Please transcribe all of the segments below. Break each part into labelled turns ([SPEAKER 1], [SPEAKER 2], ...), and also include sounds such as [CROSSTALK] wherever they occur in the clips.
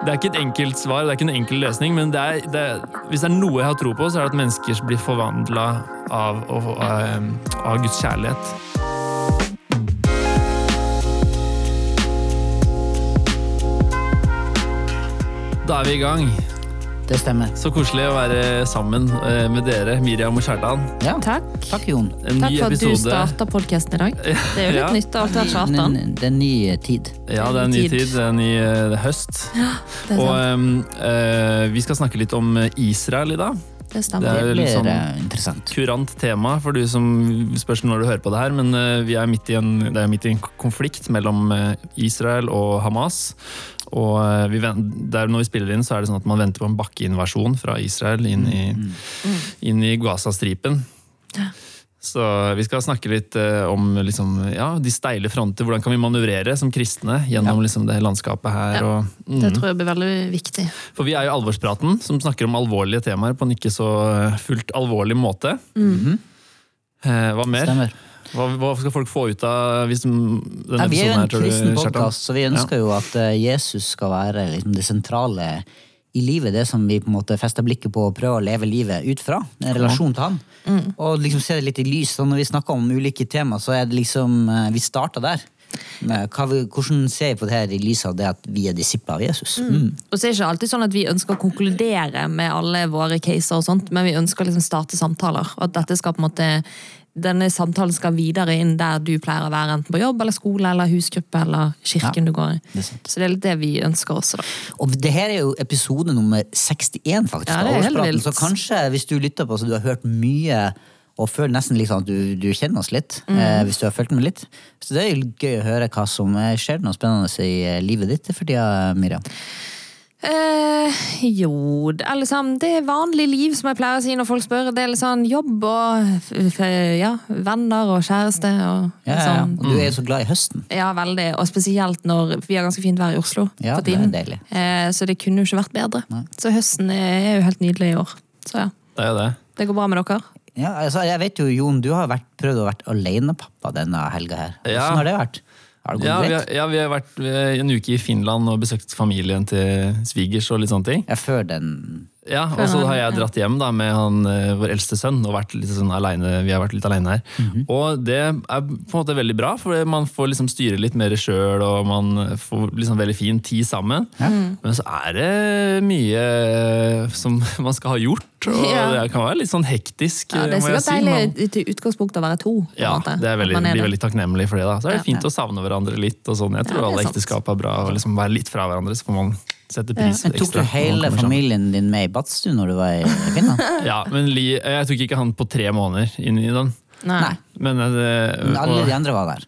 [SPEAKER 1] Det er ikke et enkelt svar, det er ikke en enkel løsning, men det er, det hvis det er noe jeg har tro på, så er det at mennesker blir forvandla av, av, av Guds kjærlighet. Da er vi i gang.
[SPEAKER 2] Det stemmer.
[SPEAKER 1] Så koselig å være sammen eh, med dere, Miriam og Kjartan.
[SPEAKER 2] Ja.
[SPEAKER 3] Takk.
[SPEAKER 2] Takk, Jon.
[SPEAKER 1] En
[SPEAKER 3] Takk
[SPEAKER 1] ny
[SPEAKER 3] for at du starta podkasten i dag. [LAUGHS] Det er jo litt
[SPEAKER 1] Ja.
[SPEAKER 3] nytt å alltid
[SPEAKER 2] Det
[SPEAKER 3] Kjartan.
[SPEAKER 2] er- det er ny tid.
[SPEAKER 1] Ja, det er en ny
[SPEAKER 3] Tid.
[SPEAKER 1] det er en ny høst. [GASPS]
[SPEAKER 3] Ja, Det er
[SPEAKER 1] Og
[SPEAKER 3] sant.
[SPEAKER 1] uh, vi skal snakke litt om Israel i dag.
[SPEAKER 3] Det stemmer.
[SPEAKER 1] er
[SPEAKER 2] Det blir
[SPEAKER 1] sånn
[SPEAKER 2] eh, interessant.
[SPEAKER 1] kurant tema for du som spørs når du hører på det her, men eh, vi er midt i en, det er midt i en konflikt mellom eh, Israel og Hamas. Og vi, der når vi spiller inn, så er det sånn at man venter på en bakkeinvasjon fra Israel inn i, inn i Gaza-stripen. Så vi skal snakke litt eh, om liksom, ja, de steile fronter. Hvordan kan vi manøvrere som kristne gjennom liksom, det landskapet her?
[SPEAKER 3] Ja.
[SPEAKER 1] Og, mm.
[SPEAKER 3] Det tror jeg blir veldig viktig.
[SPEAKER 1] For vi er jo Alvorspraten, som snakker om alvorlige temaer på en ikke så eh, fullt alvorlig måte. Eh, hva mer?
[SPEAKER 2] Stemmer.
[SPEAKER 1] Hva, hva skal folk få ut av hvis de, denne
[SPEAKER 2] Ja, vi er jo en kristen podkast, så vi ønsker jo at eh, Jesus skal være liksom, det sentrale i livet. Det som vi på en måte fester blikket på og prøver å leve livet ut fra. En relasjon til han. Og liksom se det litt i lys. Så når vi snakker om ulike tema, så er det liksom eh, Vi starter der. Hva vi, hvordan ser vi på det her i lys av det at vi er disipler av Jesus? Mm.
[SPEAKER 3] Og så er det ikke alltid sånn at vi ønsker å konkludere med alle våre caser, og sånt, men vi ønsker å liksom starte samtaler. Og at dette skal på en måte denne samtalen skal videre inn der du pleier å være, enten på jobb eller skole eller husgruppe eller kirken
[SPEAKER 2] Ja,
[SPEAKER 3] du går i.
[SPEAKER 2] det.
[SPEAKER 3] Så det er litt det vi ønsker også, da.
[SPEAKER 2] Og det her er jo episode nummer 61, faktisk.
[SPEAKER 3] Ja,
[SPEAKER 2] av Årspraten. Så kanskje hvis du lytter på så du har hørt mye og føler nesten liksom at du, du kjenner oss litt,
[SPEAKER 3] Mm.
[SPEAKER 2] eh, hvis du har fulgt med litt. Så det er jo gøy å høre hva som skjer noe spennende i eh, livet ditt for tida, Miriam.
[SPEAKER 3] Eh, jo, det er liksom Det er vanlig liv, som jeg pleier å si når folk spør. Det er litt sånn jobb og f f ja, venner og kjæreste og
[SPEAKER 2] Ja, ja, ja.
[SPEAKER 3] sånn.
[SPEAKER 2] Og du er jo så glad i høsten.
[SPEAKER 3] Ja, veldig. Og spesielt når vi har ganske fint vær i Oslo.
[SPEAKER 2] Ja,
[SPEAKER 3] for
[SPEAKER 2] det er
[SPEAKER 3] tiden.
[SPEAKER 2] deilig.
[SPEAKER 3] Eh, så det kunne jo ikke vært bedre. Så høsten er jo helt nydelig i år. Så ja,
[SPEAKER 1] Det er det.
[SPEAKER 3] det går bra med dere.
[SPEAKER 2] Ja, altså, jeg vet jo, Jon, du har vært, prøvd å være alenepappa denne helga her.
[SPEAKER 1] Ja.
[SPEAKER 2] Hvordan har det vært?
[SPEAKER 1] Ja, vi har, ja, vi har vært en uke i Finland og besøkt familien til svigers og litt sånne ting.
[SPEAKER 2] Ja, før den
[SPEAKER 1] Ja, Og så har jeg dratt hjem da med han, eh, vår eldste sønn og vært litt sånn alene, vi har vært litt alene her.
[SPEAKER 2] Mhm.
[SPEAKER 1] Og det er på en måte veldig bra, for man får liksom styre litt mer sjøl, og man får liksom veldig fin tid sammen. Men så er det mye som [LAUGHS] man skal ha gjort, og
[SPEAKER 3] Ja.
[SPEAKER 1] det kan være litt sånn hektisk.
[SPEAKER 3] Ja, det er sikkert
[SPEAKER 1] si,
[SPEAKER 3] deilig til utgangspunktet å være to.
[SPEAKER 1] Ja, det er veldig,
[SPEAKER 3] er
[SPEAKER 1] blir veldig takknemlig for det. da. Så er det
[SPEAKER 3] Ja.
[SPEAKER 1] fint å savne hverandre litt. og sånn. Jeg tror
[SPEAKER 3] Ja,
[SPEAKER 1] alle ekteskap er bra å liksom være litt fra hverandre, så får man sette pris
[SPEAKER 2] Men Tok du hele familien din med i badstue når du var i Finland? [LAUGHS]
[SPEAKER 1] Ja, men Li, jeg tok ikke han på tre måneder inn i den.
[SPEAKER 3] Nei.
[SPEAKER 1] Men, det,
[SPEAKER 2] Men alle
[SPEAKER 1] og-
[SPEAKER 2] de andre var der.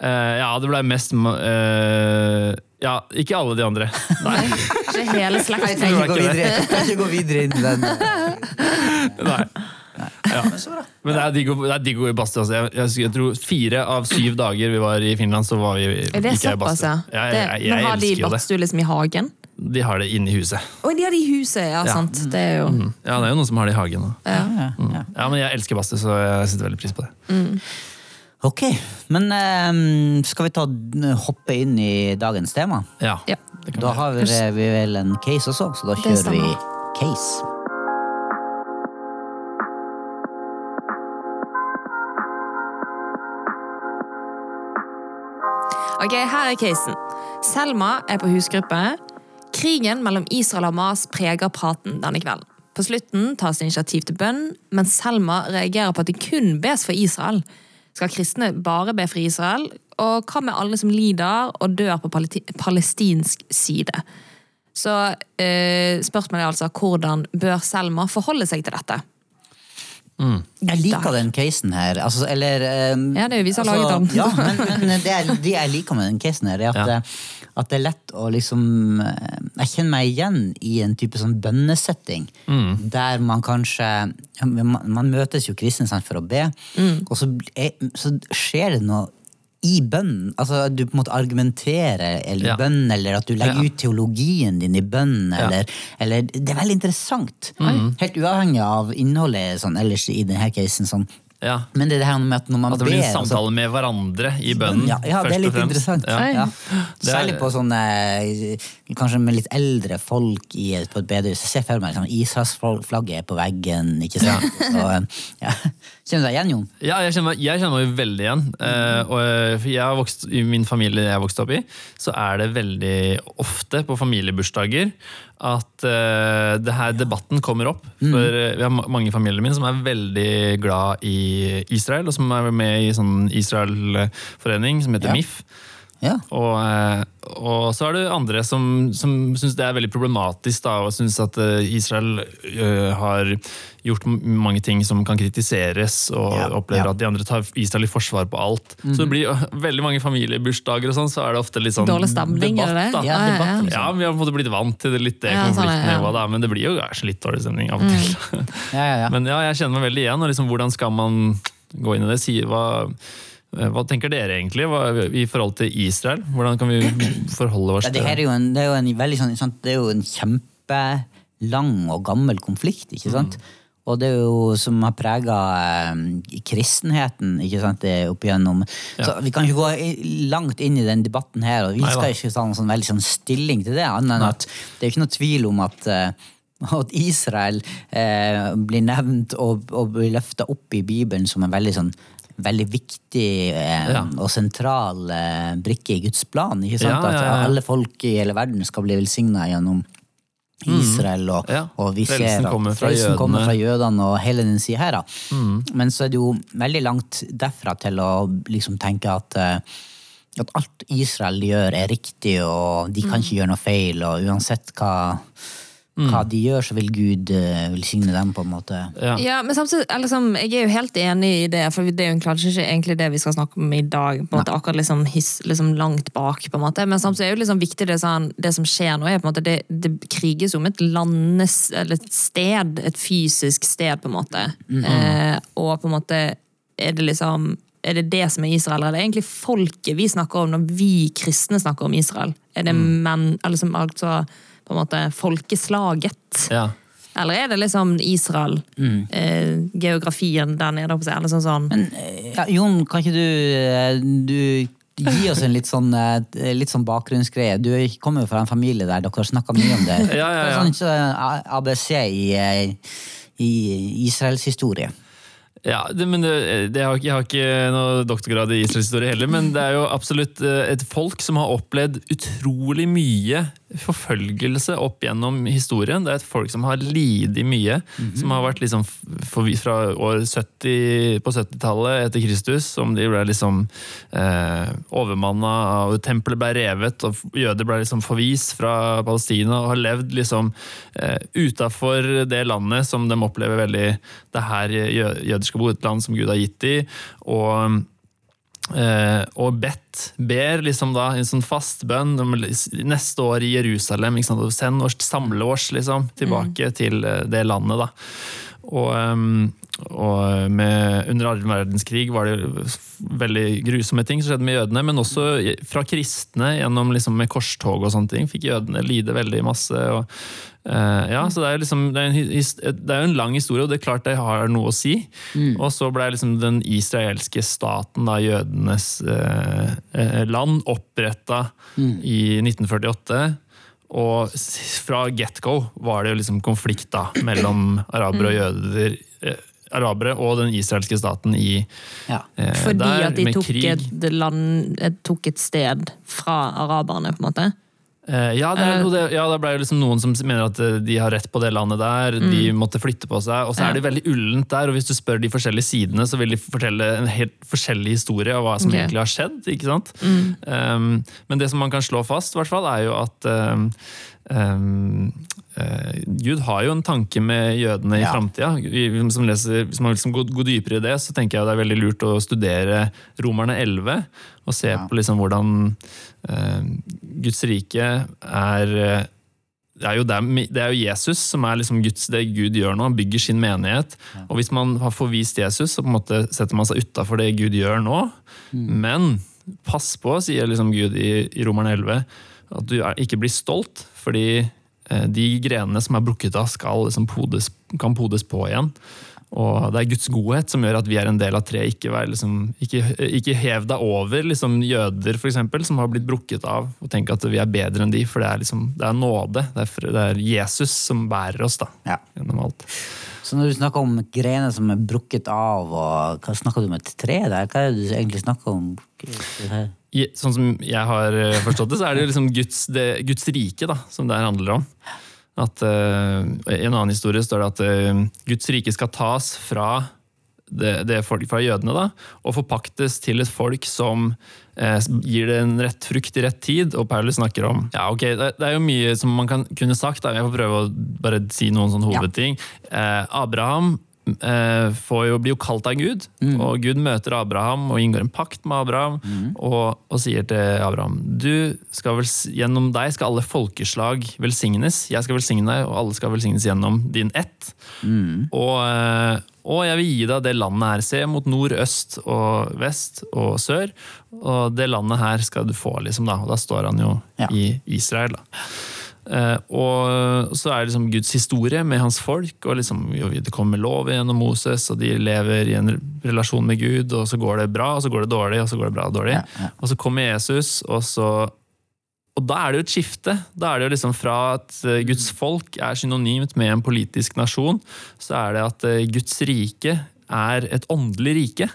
[SPEAKER 1] Uh, Ja, det ble mest uh, Ja, ikke alle de andre. [LAUGHS] Nei.
[SPEAKER 3] Ikke hele
[SPEAKER 2] Jeg
[SPEAKER 3] slekten.
[SPEAKER 2] jeg trenger ikke gå videre inn i den. [LAUGHS]
[SPEAKER 1] Nei. Ja. Men det er digg å, digg å gå i badstue. Altså. Jeg, jeg, jeg tror fire av syv dager vi var i Finland, så var vi ikke jeg i badstue.
[SPEAKER 3] ja?
[SPEAKER 1] Ja,
[SPEAKER 3] Det-
[SPEAKER 1] jeg, jeg, jeg
[SPEAKER 3] Men har de
[SPEAKER 1] elsker jo det.
[SPEAKER 3] badstue liksom i hagen?
[SPEAKER 1] De har det inne i huset.
[SPEAKER 3] Oi, de har det i huset, ja,
[SPEAKER 1] Ja.
[SPEAKER 3] sant. Det er jo
[SPEAKER 1] Ja, det er jo noen som har det i hagen.
[SPEAKER 3] Ja.
[SPEAKER 2] Mm. ja.
[SPEAKER 1] Ja, men jeg elsker badstue, så jeg setter veldig pris på det.
[SPEAKER 2] Ok, men eh, skal vi ta hoppe inn i dagens tema?
[SPEAKER 1] Ja,
[SPEAKER 3] Ja.
[SPEAKER 2] Da har vi, vi vel en case også, så da kjører vi case.
[SPEAKER 3] Ok, her er casen. Selma er på husgruppe. Krigen mellom Israel og Hamas preger praten denne kvelden. På slutten tas det initiativ til bønn, men Selma reagerer på at det kun bes for Israel. Skal kristne bare be for Israel? Og hva med alle som lider og dør på palestinsk side? Så eh, spørsmålet er altså hvordan bør Selma forholde seg til dette?
[SPEAKER 2] Jeg liker den casen her. Altså, eller um,
[SPEAKER 3] Ja, det er jo vi som har laget den.
[SPEAKER 2] Ja, men, men det, er, det jeg liker med den casen her, er at,
[SPEAKER 1] Ja.
[SPEAKER 2] eh, at det er lett å liksom eh, Jeg kjenner meg igjen i en type sånn bønnesetting. Der man kanskje man, man møtes jo kristne for å be, og så, er, så skjer det noe i bønnen. Altså du på en måte argumenterer eller
[SPEAKER 1] Ja.
[SPEAKER 2] bønn, eller at du legger
[SPEAKER 1] Ja.
[SPEAKER 2] ut teologien din i bønnen.
[SPEAKER 1] Ja.
[SPEAKER 2] Eller, eller Det er veldig interessant. Helt uavhengig av innholdet sånn, ellers i denne casen. Sånn,
[SPEAKER 1] Ja.
[SPEAKER 2] Men det er det her med at når man ber
[SPEAKER 1] At det blir en
[SPEAKER 2] samtale altså-
[SPEAKER 1] samtale med hverandre i bønnen.
[SPEAKER 2] ja, ja, det er litt interessant.
[SPEAKER 1] Ja.
[SPEAKER 2] Særlig på sånne Kanskje med litt eldre folk i, på et bedehus. Jeg ser for meg Israelsflagget er på veggen. ikke sant? [LAUGHS] Så, ja. Kjenner du deg igjen, Jon?
[SPEAKER 1] Ja, jeg kjenner, meg- jeg kjenner meg veldig igjen. Eh, og eh, jeg har vokst, I min familie jeg vokste opp i, så er det veldig ofte på familiebursdager at eh, det her debatten kommer opp. For eh, vi har mange i familien min som er veldig glad i Israel, og som er med i sånn Israel-forening som heter
[SPEAKER 2] Ja.
[SPEAKER 1] MIF.
[SPEAKER 2] Ja.
[SPEAKER 1] Og, eh, og så er det andre som, som syns det er veldig problematisk, da, og syns at eh, Israel eh, har gjort mange ting som kan kritiseres, og
[SPEAKER 2] Ja,
[SPEAKER 1] opplever
[SPEAKER 2] ja.
[SPEAKER 1] at de andre tar Israel i forsvar på alt. Så det blir jo [LAUGHS] veldig mange familiebursdager, og sånn, så er det ofte litt sånn
[SPEAKER 3] Dårlig stemning, debatt. det?
[SPEAKER 1] Da.
[SPEAKER 2] Ja, debatt,
[SPEAKER 3] ja.
[SPEAKER 2] liksom.
[SPEAKER 1] Ja, vi har på en måte blitt vant til det litt det
[SPEAKER 3] Ja, sånn, ja.
[SPEAKER 1] men det blir jo kanskje litt dårlig stemning av og til. [LAUGHS]
[SPEAKER 2] Ja, ja, ja.
[SPEAKER 1] Men ja, jeg kjenner meg veldig igjen. og liksom, Hvordan skal man gå inn i det? Si, hva, hva tenker dere egentlig i forhold til Israel? Hvordan kan vi [CLEARS THROAT] forholde oss til
[SPEAKER 2] det, her er jo en, det er jo en veldig sånn? Det er jo en kjempelang og gammel konflikt, ikke sant? Og det er jo som har prega eh, kristenheten ikke sant, det opp igjennom. Så vi kan ikke gå langt inn i den debatten her, og vi
[SPEAKER 1] Nei,
[SPEAKER 2] skal ikke ta noen sånn veldig sånn stilling til det, annet enn at det er jo ikke noe tvil om at eh, at Israel eh, blir nevnt og, og blir løfta opp i Bibelen som en veldig sånn veldig viktig eh,
[SPEAKER 1] Ja.
[SPEAKER 2] og sentral eh, brikke i Guds plan. ikke sant?
[SPEAKER 1] Ja, ja.
[SPEAKER 2] At alle folk i hele verden skal bli velsigna gjennom Israel, og,
[SPEAKER 1] Ja.
[SPEAKER 2] og vi ser at
[SPEAKER 1] kommer
[SPEAKER 2] frelsen kommer fra jødene og hele den sida her. Da. Men så er det jo veldig langt derfra til å liksom tenke at eh, at alt Israel gjør, er riktig, og de kan ikke gjøre noe feil. Og uansett hva, hva de gjør, så vil Gud uh, velsigne dem, på en måte.
[SPEAKER 1] Ja.
[SPEAKER 3] Ja, men samtidig, liksom, Jeg er jo helt enig i det, for det er jo kanskje ikke egentlig det vi skal snakke om i dag. på en måte Akkurat liksom, his, liksom langt bak, på en måte. Men samtidig er jo liksom viktig det, sånn, det som skjer nå, er på en måte det, det kriges om et landes, eller et sted, et fysisk sted, på en måte. eh, og på en måte er det liksom er det det som er Israel, eller er det egentlig folket vi snakker om når vi kristne snakker om Israel? Er det menn, eller som altså på en måte folkeslaget?
[SPEAKER 1] Ja.
[SPEAKER 3] Eller er det liksom Israel, eh, geografien der nede? på seg, Eller sånn sånn.
[SPEAKER 2] Men eh, ja, Jon, kan ikke du, eh, du gi oss en litt sånn, eh, litt sånn bakgrunnsgreie? Du kommer jo fra en familie der dere har snakka mye om det. [LAUGHS]
[SPEAKER 1] Ja, ja, ja.
[SPEAKER 2] Sånn så, ABC i, i Israels historie.
[SPEAKER 1] Ja, det, men det, det, har, jeg har ikke noe doktorgrad i Israels historie heller, men det er jo absolutt et folk som har opplevd utrolig mye forfølgelse opp gjennom historien. Det er et folk som har lidd mye, som har vært liksom fra år 70, på 70-tallet etter Kristus, som de ble liksom eh, overmanna, og tempelet ble revet, og jøder ble liksom forvist fra Palestina, og har levd liksom eh, utafor det landet som de opplever veldig Det her jø- jøder skal bo et land som Gud har gitt dem, og Eh, og bedt, ber liksom da en sånn fast bønn neste år i Jerusalem. Send oss samleårs liksom, tilbake til eh, det landet. da. Og, ehm, og med, under annen verdenskrig var det veldig grusomme ting som skjedde med jødene, men også fra kristne gjennom liksom med korstog og sånne ting fikk jødene lide veldig masse. og uh, ja, så Det er, liksom, det, er en, det er en lang historie, og det er klart det har noe å si. Og så ble liksom den israelske staten, da, jødenes uh, eh, land, oppretta i 1948. Og fra get-go var det jo liksom konflikt da, mellom arabere og jøder. Eh, arabere og den israelske staten i
[SPEAKER 2] Ja.
[SPEAKER 1] eh,
[SPEAKER 3] Fordi
[SPEAKER 1] der,
[SPEAKER 3] at de tok et, land, tok et sted fra araberne, på en måte.
[SPEAKER 1] Eh, ja, det er, det, ja, da ble det liksom noen som mener at eh, de har rett på det landet der. De måtte flytte på seg. Og så er det veldig ullent der, og hvis du spør de forskjellige sidene, så vil de fortelle en helt forskjellig historie av hva som
[SPEAKER 3] okay.
[SPEAKER 1] egentlig har skjedd. ikke sant? Um, men det som man kan slå fast, i hvert fall, er jo at um, um, uh, Gud har jo en tanke med jødene i
[SPEAKER 2] Ja.
[SPEAKER 1] framtida. Som Hvis man liksom går, går dypere i det, så tenker jeg det er veldig lurt å studere Romerne 11. Og se
[SPEAKER 2] Ja.
[SPEAKER 1] på liksom hvordan uh, Guds rike er eh, det er, jo dem, det er jo Jesus som er liksom Guds, det Gud gjør nå. Han bygger sin menighet. Og hvis man har forvist Jesus, så på en måte setter man seg utafor det Gud gjør nå. Men pass på, sier liksom Gud i, i Romerne 11, at du ikke blir stolt. Fordi eh, de grenene som er brukket av, skal liksom podes, kan podes på igjen. Og det er Guds godhet som gjør at vi er en del av treet. Ikke, liksom, ikke, ikke hev deg over liksom, jøder, eksempel, som har blitt brukket av. Og tenk at vi er bedre enn de, for det er, liksom, det er nåde. Det er, det er, Jesus som bærer oss da,
[SPEAKER 2] Ja.
[SPEAKER 1] gjennom alt.
[SPEAKER 2] Så når du snakker om grener som er brukket av, og hva snakker du om et tre der? Hva er det du egentlig snakker om?
[SPEAKER 1] Sånn som jeg har eh, forstått det, så er det liksom Guds, det, Guds rike da, som det her handler om. At, uh, I en annen historie står det at uh, Guds rike skal tas fra, det, det folk, fra jødene da, og forpaktes til et folk som eh, gir det en rett frukt i rett tid. Og Paulus snakker om ja ok, det, det er jo mye som man kan, kunne sagt. Da. Jeg får prøve å bare si noen sånne
[SPEAKER 2] Ja.
[SPEAKER 1] hovedting. Eh, Abraham eh, får jo, blir jo kalt av Gud, og Gud møter Abraham og inngår en pakt med Abraham og, og sier til Abraham du skal vel, gjennom deg skal alle folkeslag velsignes. Jeg skal velsigne deg, og alle skal velsignes gjennom din ett. Og, eh, og jeg vil gi deg det landet her. Se mot nord, øst og vest og sør. Og det landet her skal du få, liksom. Da, og da står han jo
[SPEAKER 2] Ja.
[SPEAKER 1] i Israel. da. Eh, og så er det liksom Guds historie med hans folk. og liksom, Det kommer lov gjennom Moses, og de lever i en relasjon med Gud. og Så går det bra, og så går det dårlig, og så går det bra og dårlig. Og så kommer Jesus, og så og da er det jo et skifte. Da er det jo liksom Fra at eh, Guds folk er synonymt med en politisk nasjon, så er det at eh, Guds rike er et åndelig rike.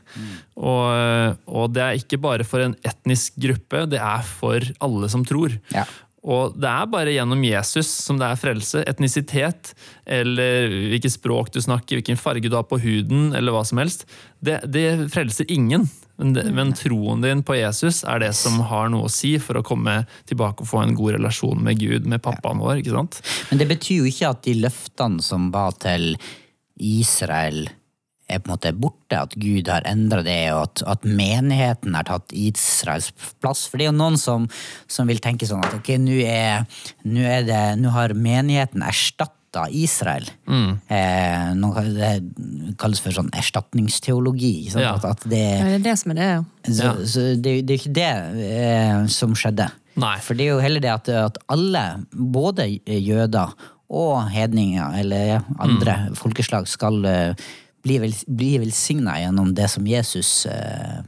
[SPEAKER 1] Og, eh, og det er ikke bare for en etnisk gruppe, det er for alle som tror.
[SPEAKER 2] Ja.
[SPEAKER 1] Og det er bare gjennom Jesus som det er frelse. Etnisitet, eller hvilket språk du snakker, hvilken farge du har på huden, eller hva som helst. Det, det frelser ingen. Men, det, men troen din på Jesus er det som har noe å si for å komme tilbake og få en god relasjon med Gud, med pappaen vår. ikke sant?
[SPEAKER 2] Men det betyr jo ikke at de løftene som var til Israel, er på en måte borte. At Gud har endra det, og at, at menigheten har tatt Israels plass. For det er jo noen som, som vil tenke sånn at ok, nå er, er det, nå har menigheten erstatta Israel. Eh, noe, det kalles for sånn erstatningsteologi.
[SPEAKER 1] Ja.
[SPEAKER 2] At, at det,
[SPEAKER 3] Ja, det er det som er det, ja.
[SPEAKER 2] så,
[SPEAKER 1] Ja.
[SPEAKER 2] så det, det er ikke det eh, som skjedde.
[SPEAKER 1] Nei.
[SPEAKER 2] For det er jo heller det at, at alle, både jøder og hedninger, eller andre
[SPEAKER 1] Mm.
[SPEAKER 2] folkeslag, skal eh, bli, vel, blir velsigna gjennom det som Jesus eh,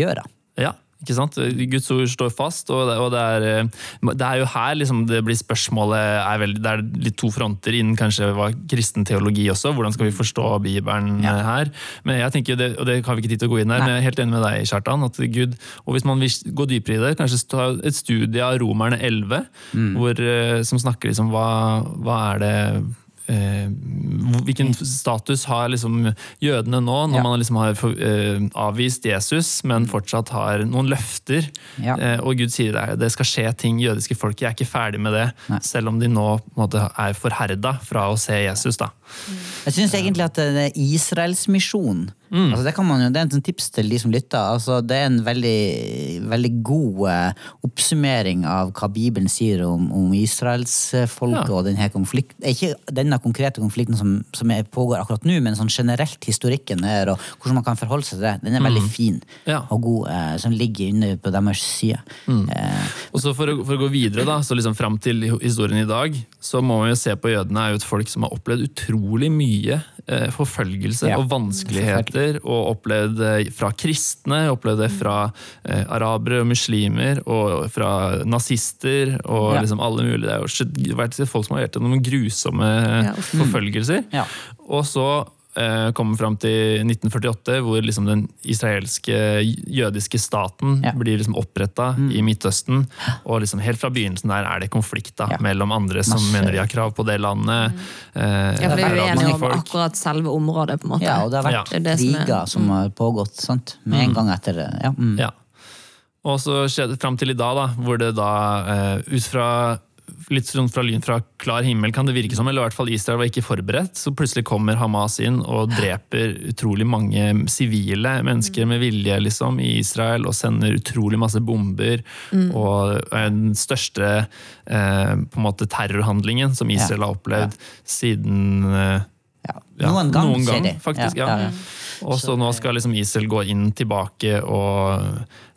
[SPEAKER 2] gjør. da.
[SPEAKER 1] Ja, ikke sant? Guds ord står fast, og det, og det, er, eh, det er jo her liksom det blir spørsmålet er veldig, Det er litt to fronter innen kanskje hva kristen teologi også. Hvordan skal vi forstå Bibelen
[SPEAKER 2] Ja.
[SPEAKER 1] eh, her? Men jeg tenker det, og det har vi ikke tid til å gå inn her,
[SPEAKER 2] Nei.
[SPEAKER 1] men jeg er helt enig med deg, Kjartan. at Gud, og Hvis man vil gå dypere i det, kanskje ta et studie av Romerne 11,
[SPEAKER 2] Mm.
[SPEAKER 1] hvor, eh, som snakker liksom hva, hva er det Hvilken status har liksom jødene nå, når
[SPEAKER 2] Ja.
[SPEAKER 1] man liksom har eh, avvist Jesus, men fortsatt har noen løfter?
[SPEAKER 2] Ja.
[SPEAKER 1] Eh, og Gud sier det, det skal skje ting. Jødiske folket er ikke ferdig med det,
[SPEAKER 2] Nei.
[SPEAKER 1] selv om de nå måte, er forherda fra å se Jesus. da.
[SPEAKER 2] Jeg syns egentlig at det er Israelsmisjonen
[SPEAKER 1] Mm.
[SPEAKER 2] altså det, kan man jo, det er en sånn tips til de som lytter. Altså det er en veldig, veldig god eh, oppsummering av hva Bibelen sier om, om israelsfolket
[SPEAKER 1] Ja.
[SPEAKER 2] og denne konflikten. Ikke denne konkrete konflikten som, som pågår akkurat nå, men sånn generelt historikken her, og hvordan man kan forholde seg til det. Den er veldig fin
[SPEAKER 1] Mm. Ja.
[SPEAKER 2] og god, eh, som ligger inne på deres side.
[SPEAKER 1] Mm.
[SPEAKER 2] Eh,
[SPEAKER 1] Og så for, å, for å gå videre, da, så liksom fram til historien i dag, så må man jo se på jødene er jo et folk som har opplevd utrolig mye eh, forfølgelse
[SPEAKER 2] Ja.
[SPEAKER 1] og vanskeligheter. Og opplevd det fra kristne, opplevd det fra eh, arabere og muslimer, og fra nazister og
[SPEAKER 2] Ja.
[SPEAKER 1] liksom alle mulige. Det har vært folk som har vært gjennom grusomme
[SPEAKER 3] Ja,
[SPEAKER 1] forfølgelser.
[SPEAKER 2] Ja.
[SPEAKER 1] Og så eh, kommer fram til 1948, hvor liksom den israelske jødiske staten
[SPEAKER 2] Ja.
[SPEAKER 1] blir liksom oppretta i Midtøsten. Og liksom helt fra begynnelsen der er det konflikt da,
[SPEAKER 2] Ja.
[SPEAKER 1] mellom andre som
[SPEAKER 2] Masse-
[SPEAKER 1] mener de har krav på det landet. Eh,
[SPEAKER 3] Ja, for det er uenige om
[SPEAKER 1] folk.
[SPEAKER 3] akkurat selve området, på en måte.
[SPEAKER 2] ja, og det har vært
[SPEAKER 3] Det som er-
[SPEAKER 2] kriger som har pågått sant? med en gang etter. Ja. Mm.
[SPEAKER 1] Ja. Og så skjedde det fram til i dag, da, hvor det da eh, ut fra Litt sånn fra lyn fra klar himmel kan det virke som, eller i hvert fall Israel var ikke forberedt. Så plutselig kommer Hamas inn og dreper utrolig mange sivile mennesker med vilje liksom, i Israel, og sender utrolig masse bomber. Og er den største eh, på en måte terrorhandlingen som Israel har opplevd siden eh,
[SPEAKER 2] Ja. Noen gang,
[SPEAKER 1] noen gang,
[SPEAKER 2] de.
[SPEAKER 1] faktisk.
[SPEAKER 2] Ja,
[SPEAKER 1] Ja. Og så nå skal liksom Israel gå inn tilbake og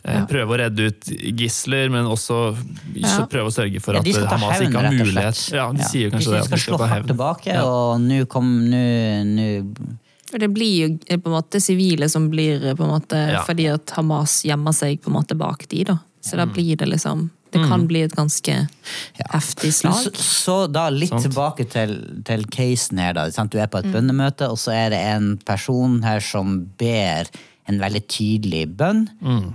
[SPEAKER 1] eh,
[SPEAKER 2] Ja.
[SPEAKER 1] prøve å redde ut gisler, men også
[SPEAKER 3] Ja.
[SPEAKER 1] prøve å sørge for at
[SPEAKER 2] de
[SPEAKER 1] Hamas ikke har mulighet. Ja, de sier
[SPEAKER 2] De
[SPEAKER 1] kanskje det.
[SPEAKER 2] skal
[SPEAKER 1] at de
[SPEAKER 2] slå
[SPEAKER 1] ta
[SPEAKER 2] hardt
[SPEAKER 1] hevn.
[SPEAKER 2] tilbake,
[SPEAKER 1] Ja.
[SPEAKER 2] og nå kom nå- nå
[SPEAKER 3] For det blir jo eh, på en måte sivile som blir eh, på en måte
[SPEAKER 1] Ja.
[SPEAKER 3] fordi at Hamas gjemmer seg på en måte bak de, da. Så da blir det liksom Det kan bli et ganske heftig
[SPEAKER 2] slag. så, så da litt
[SPEAKER 1] Sånt.
[SPEAKER 2] tilbake til, til casen her. da. Du er på et bønnemøte, og så er det en person her som ber en veldig tydelig bønn. Mm.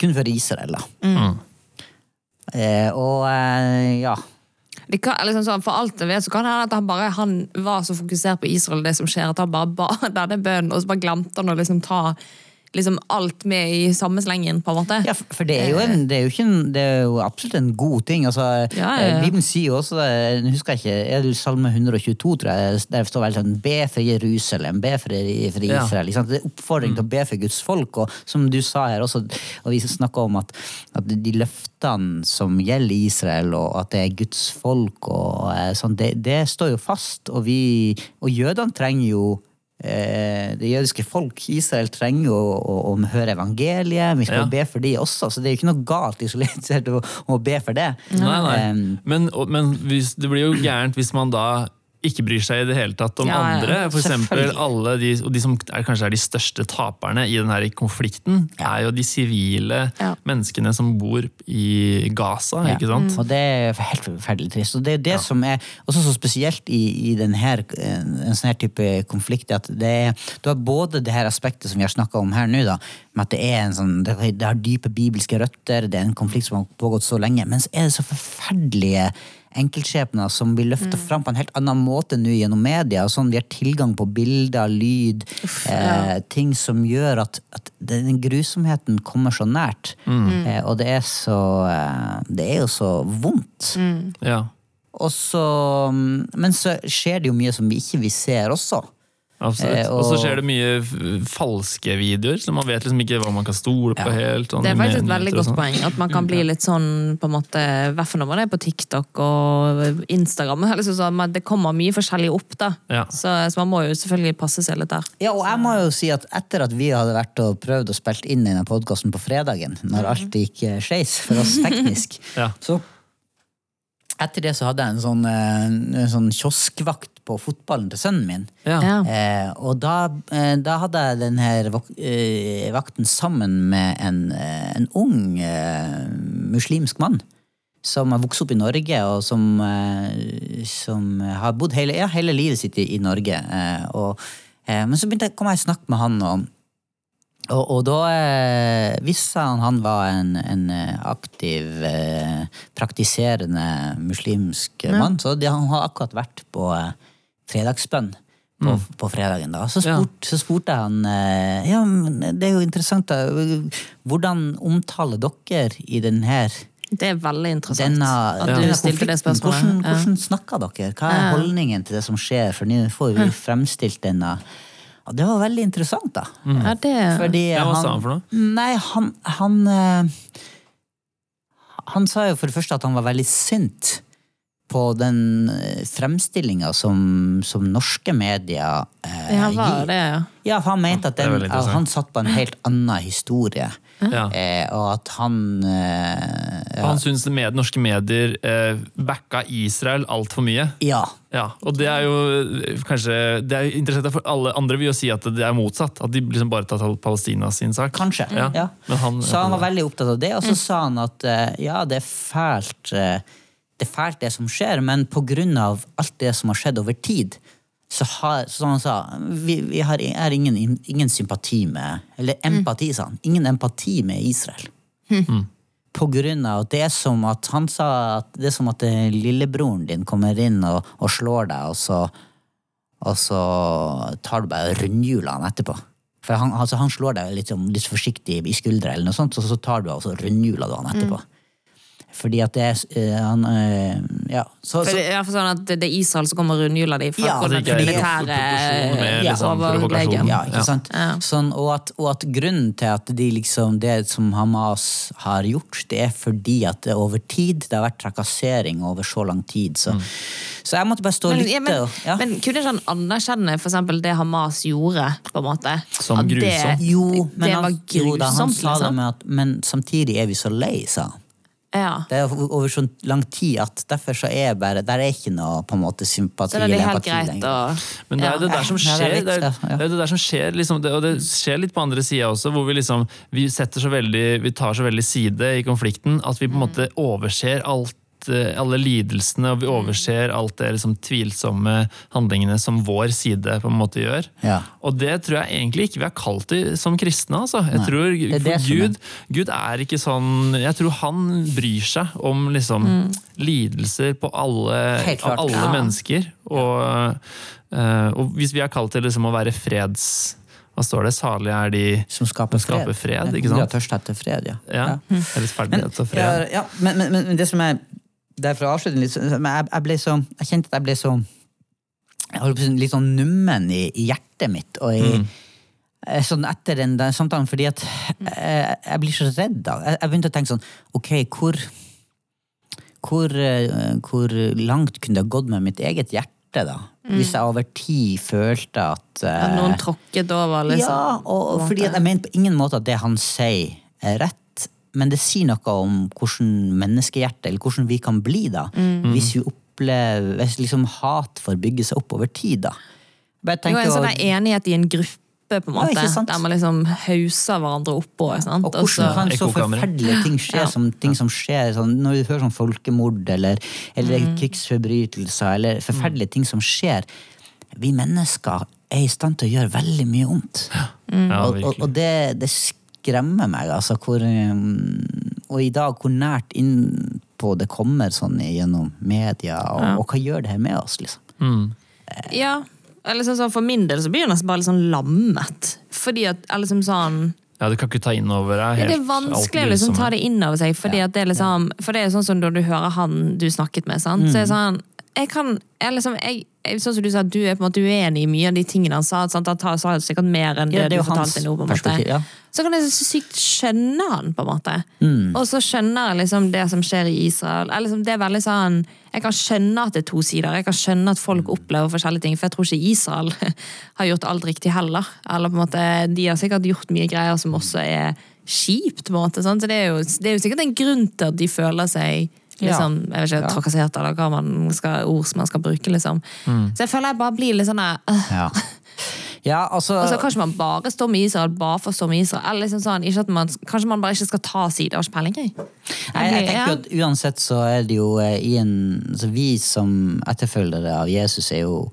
[SPEAKER 2] Kun for Israel, da. Eh, og eh, ja.
[SPEAKER 3] Det kan, liksom sånn, for alt jeg vet, så kan det hende at han bare han var så fokusert på Israel og det som skjer, at han bare ba [LAUGHS] denne bønnen, og så bare glemte han å liksom ta liksom alt med i samme slengen, på en måte.
[SPEAKER 2] Ja, for- det er jo, en, det er jo, ikke en, det er jo absolutt en god ting. Altså,
[SPEAKER 3] Ja, ja,
[SPEAKER 2] eh,
[SPEAKER 3] ja.
[SPEAKER 2] Bibelen sier jo også, det, jeg husker jeg ikke, er det Salme 122, tror jeg, der står veldig sånn Be for Jerusalem, be for, for Israel. Ikke? Det er oppfordring til å be for Guds folk. Og som du sa her også, og vi snakka om at, at de løftene som gjelder Israel, og at det er Guds folk, og eh, sånn, det, det står jo fast. Og, vi, og jødene trenger jo det jødiske folk, Israel, trenger å, å, å høre evangeliet. Vi skal
[SPEAKER 1] Ja.
[SPEAKER 2] be for de også, så det er jo ikke noe galt isolert [LAUGHS] sett å, å be for det.
[SPEAKER 1] Nei, nei.
[SPEAKER 2] Um,
[SPEAKER 1] Men, men hvis, det blir jo gærent hvis man da ikke bryr seg i det hele tatt om
[SPEAKER 3] Ja, ja.
[SPEAKER 1] andre. For eksempel alle de, og de som er, kanskje er de største taperne i denne konflikten, er jo de sivile
[SPEAKER 3] Ja.
[SPEAKER 1] menneskene som bor i Gaza,
[SPEAKER 2] Ja.
[SPEAKER 1] ikke sant?
[SPEAKER 2] Og det er helt forferdelig trist. Og det er det som er også så spesielt i, i den her, en sånn her type konflikt, at det er, du har både det her aspektet som vi har snakka om her nå, da, med at det er en sånn, det, har dype bibelske røtter, det er en konflikt som har pågått så lenge, men så er det så forferdelige enkeltskjebner som blir løfta fram på en helt annen måte nå gjennom media. og Sånn, vi har tilgang på bilder, lyd, eh, ting som gjør at, at den grusomheten kommer så nært. Eh, og det er så eh, Det er jo så vondt.
[SPEAKER 1] Ja.
[SPEAKER 2] Og så, men så skjer det jo mye som vi ikke vi ser også.
[SPEAKER 1] Absolutt.
[SPEAKER 2] Eh,
[SPEAKER 1] og så skjer det mye falske videoer, så man vet liksom ikke hva man kan stole på helt. sånn
[SPEAKER 3] Det er faktisk et veldig godt
[SPEAKER 1] sånn.
[SPEAKER 3] poeng. At man kan bli litt sånn, på en måte, hvert fall når man er på TikTok og Instagram. Liksom det kommer mye forskjellig opp, da.
[SPEAKER 1] Ja.
[SPEAKER 3] Så, så man må jo selvfølgelig passe seg litt der.
[SPEAKER 2] Ja, og jeg må jo si at etter at vi hadde vært og prøvd å spilt inn denne podkasten på fredagen, når alt gikk eh, skeis for oss teknisk, [LAUGHS]
[SPEAKER 1] Ja.
[SPEAKER 2] så etter det så hadde jeg en sånn, eh, en sånn kioskvakt på fotballen til sønnen min.
[SPEAKER 1] Ja.
[SPEAKER 3] Ja.
[SPEAKER 2] Eh, og da, eh, da hadde jeg den her vak eh, vakten sammen med en, eh, en ung eh, muslimsk mann. Som har vokst opp i Norge, og som, eh, som har bodd hele, ja, hele livet sitt i, i Norge. Eh, og, eh, men så begynte jeg, kom jeg i snakk med han, og, og, og da eh, visste han han var en, en aktiv, eh, praktiserende muslimsk mann. Så de, han har akkurat vært på eh, fredagsbønn på, på fredagen. da. Så,
[SPEAKER 1] Ja.
[SPEAKER 2] så spurte jeg han eh, ja, men det er jo interessant, da. hvordan omtaler dere i den her
[SPEAKER 3] Det er veldig interessant
[SPEAKER 2] denne,
[SPEAKER 3] at
[SPEAKER 2] denne
[SPEAKER 3] du stilte det spørsmålet.
[SPEAKER 2] Hvordan, hvordan snakker dere? Hva er holdningen til det som skjer? For nå får vi fremstilt denne Og det var veldig interessant, da.
[SPEAKER 3] Ja, det,
[SPEAKER 2] Fordi
[SPEAKER 1] Ja, hva sa han for noe?
[SPEAKER 2] Nei, han han, eh, han sa jo for det første at han var veldig sint på den fremstillinga som, som norske medier eh,
[SPEAKER 3] ja, var
[SPEAKER 2] gir.
[SPEAKER 3] det, ja.
[SPEAKER 2] Ja, for han mente at, den, at han satt på en helt annen historie.
[SPEAKER 1] Ja.
[SPEAKER 2] Eh, og at han eh, ja,
[SPEAKER 1] Han syns med, norske medier eh, backa Israel altfor mye.
[SPEAKER 2] ja.
[SPEAKER 1] Ja, og det er jo eh, kanskje det er interessant, for Alle andre vil jo si at det er motsatt. At de liksom bare tar Palestina sin sak.
[SPEAKER 2] Kanskje.
[SPEAKER 1] Ja.
[SPEAKER 2] Ja.
[SPEAKER 1] Men han,
[SPEAKER 2] Så han var veldig opptatt av det, og så sa han at eh, ja, det er fælt eh, det er fælt det som skjer, men av alt det som har skjedd over tid, så har, som han sa, vi, vi har er ingen, ingen sympati med Eller empati, sa han. Ingen empati med Israel. På grunn av at det er som at han sa at det er som at eh, lillebroren din kommer inn og, og slår deg, og så, og så tar du bare rundhjula han etterpå. For han, altså han slår deg litt, sånn- litt forsiktig i skuldra, eller noe sånt, og så tar du og så rundhjuler du han etterpå. Fordi at det er eh, han, eh, Ja. Så,
[SPEAKER 3] For
[SPEAKER 2] så,
[SPEAKER 3] det i sånn at det er Israel som kommer rundhjuler de fra
[SPEAKER 2] Ja,
[SPEAKER 3] for
[SPEAKER 2] det ikke
[SPEAKER 3] militære
[SPEAKER 2] Ja,
[SPEAKER 1] liksom,
[SPEAKER 2] ja, ikke
[SPEAKER 1] Ja.
[SPEAKER 2] sant?
[SPEAKER 3] Ja.
[SPEAKER 2] Sånn, og, at, og at grunnen til at de liksom, det som Hamas har gjort, det er fordi at det over tid Det har vært trakassering over så lang tid. Så, så jeg måtte bare stå og lytte.
[SPEAKER 3] ja, men,
[SPEAKER 2] ja.
[SPEAKER 3] men kunne ikke han anerkjenne for eksempel det Hamas gjorde? på en måte?
[SPEAKER 1] Som
[SPEAKER 3] det-
[SPEAKER 1] grusomt?
[SPEAKER 2] Jo, men
[SPEAKER 3] det
[SPEAKER 2] han,
[SPEAKER 3] grusomt,
[SPEAKER 2] jo da, han sa det
[SPEAKER 3] liksom.
[SPEAKER 2] med at Men samtidig er vi så lei, sa han.
[SPEAKER 3] Ja.
[SPEAKER 2] Det er over så lang tid at derfor så er bare Der er ikke noe på en måte sympati
[SPEAKER 3] er
[SPEAKER 2] eller empati lenger.
[SPEAKER 1] Men det er jo det der som
[SPEAKER 2] er
[SPEAKER 1] skjer, det er, det er det der som skjer liksom, det, og det skjer litt på andre sida også, hvor vi liksom vi setter så veldig, vi tar så veldig side i konflikten at vi på en måte overser alt eh, alle lidelsene, og vi overser alt det liksom, tvilsomme handlingene som vår side på en måte gjør.
[SPEAKER 2] Ja.
[SPEAKER 1] Og det tror jeg egentlig ikke vi er kalt til som kristne. Altså. Jeg
[SPEAKER 2] Nei,
[SPEAKER 1] tror,
[SPEAKER 2] det det
[SPEAKER 1] for Gud, Gud er ikke sånn Jeg tror han bryr seg om liksom, lidelser på alle, alle
[SPEAKER 3] Ja.
[SPEAKER 1] mennesker. Og, eh, og hvis vi er kalt til liksom, å være freds... Hva står det? Salige er de
[SPEAKER 2] Som skaper fred.
[SPEAKER 1] Skaper fred,
[SPEAKER 2] fred.
[SPEAKER 1] ikke sant?
[SPEAKER 2] De har tørst etter fred, ja.
[SPEAKER 1] ja, rettferdighet og fred.
[SPEAKER 2] Ja, ja, men, men, men det som er det avslutter litt, men jeg, jeg ble så Jeg kjente at jeg ble så jeg holdt på å litt sånn nummen i, i hjertet mitt. Og i, mm. sånn etter den, samtalen, fordi at jeg, jeg blir så redd da. Jeg, jeg begynte å tenke sånn Ok, hvor hvor, eh, hvor langt kunne det ha gått med mitt eget hjerte, da? Hvis jeg over tid følte at uh,
[SPEAKER 3] At noen tråkket over, liksom.
[SPEAKER 2] ja, og,
[SPEAKER 3] og
[SPEAKER 2] fordi at jeg mente på ingen måte at det han sier, er rett. Men det sier noe om hvordan menneskehjertet, eller hvordan vi kan bli, da.
[SPEAKER 3] Mm.
[SPEAKER 2] Hvis vi opplever Hvis liksom hat får bygge seg opp over tid, da. Bare
[SPEAKER 3] er jo en sånn enighet i en gruppe, på en måte,
[SPEAKER 2] Ja,
[SPEAKER 3] der man liksom hauser hverandre oppå. sant?
[SPEAKER 2] Og hvordan
[SPEAKER 3] så-
[SPEAKER 2] kan så forferdelige ting skje,
[SPEAKER 3] Ja.
[SPEAKER 2] som ting som skjer sånn, når du hører sånn folkemord eller, eller
[SPEAKER 3] Mm.
[SPEAKER 2] krigsforbrytelser eller forferdelige ting som skjer Vi mennesker er i stand til å gjøre veldig mye vondt.
[SPEAKER 1] Ja,
[SPEAKER 2] og, og, og det, det skremmer meg, altså. Hvor, um, og i dag, hvor nært innpå det kommer sånn gjennom media, og, og hva gjør det her med oss, liksom?
[SPEAKER 1] Mm.
[SPEAKER 3] Ja, eller sånn, For min del så blir jeg nesten bare litt sånn lammet. Fordi at eller liksom sånn
[SPEAKER 1] Ja, du kan ikke ta inn over deg helt
[SPEAKER 3] Det er vanskelig å liksom ta det inn over seg. Fordi at det er liksom For det er sånn som når du hører han du snakket med, sant? så er sånn jeg kan, jeg liksom, jeg, sånn som du sa, du er på en måte uenig i mye av de tingene han sa. Sant? Han sa sikkert mer enn det,
[SPEAKER 2] Ja, det
[SPEAKER 3] du fortalte nå. på en måte.
[SPEAKER 2] ja.
[SPEAKER 3] Så kan jeg så sykt skjønne han, på en måte.
[SPEAKER 2] Mm.
[SPEAKER 3] Og så skjønner jeg liksom det som skjer i Israel. Jeg, liksom, det er veldig sånn, Jeg kan skjønne at det er to sider. Jeg kan skjønne at folk opplever forskjellige ting. For jeg tror ikke Israel [LAUGHS] har gjort alt riktig heller. Eller på en måte, De har sikkert gjort mye greier som også er kjipt. på en måte. Sant? Så det er, jo, det er jo sikkert en grunn til at de føler seg liksom, jeg vet ikke,
[SPEAKER 2] Ja.
[SPEAKER 3] trakassert, eller hva man skal, ord som man skal bruke. liksom. Så jeg føler jeg bare blir litt sånn øh.
[SPEAKER 2] Ja, ja altså
[SPEAKER 3] altså, Kanskje man bare står med Israel bare for å stå med Israel. Eller liksom sånn, ikke at man, Kanskje man bare ikke skal ta sider. Har ikke peiling. jeg.
[SPEAKER 2] Nei, jeg tenker jo
[SPEAKER 3] ja.
[SPEAKER 2] at Uansett så er det jo eh, i en altså Vi som etterfølgere av Jesus er jo,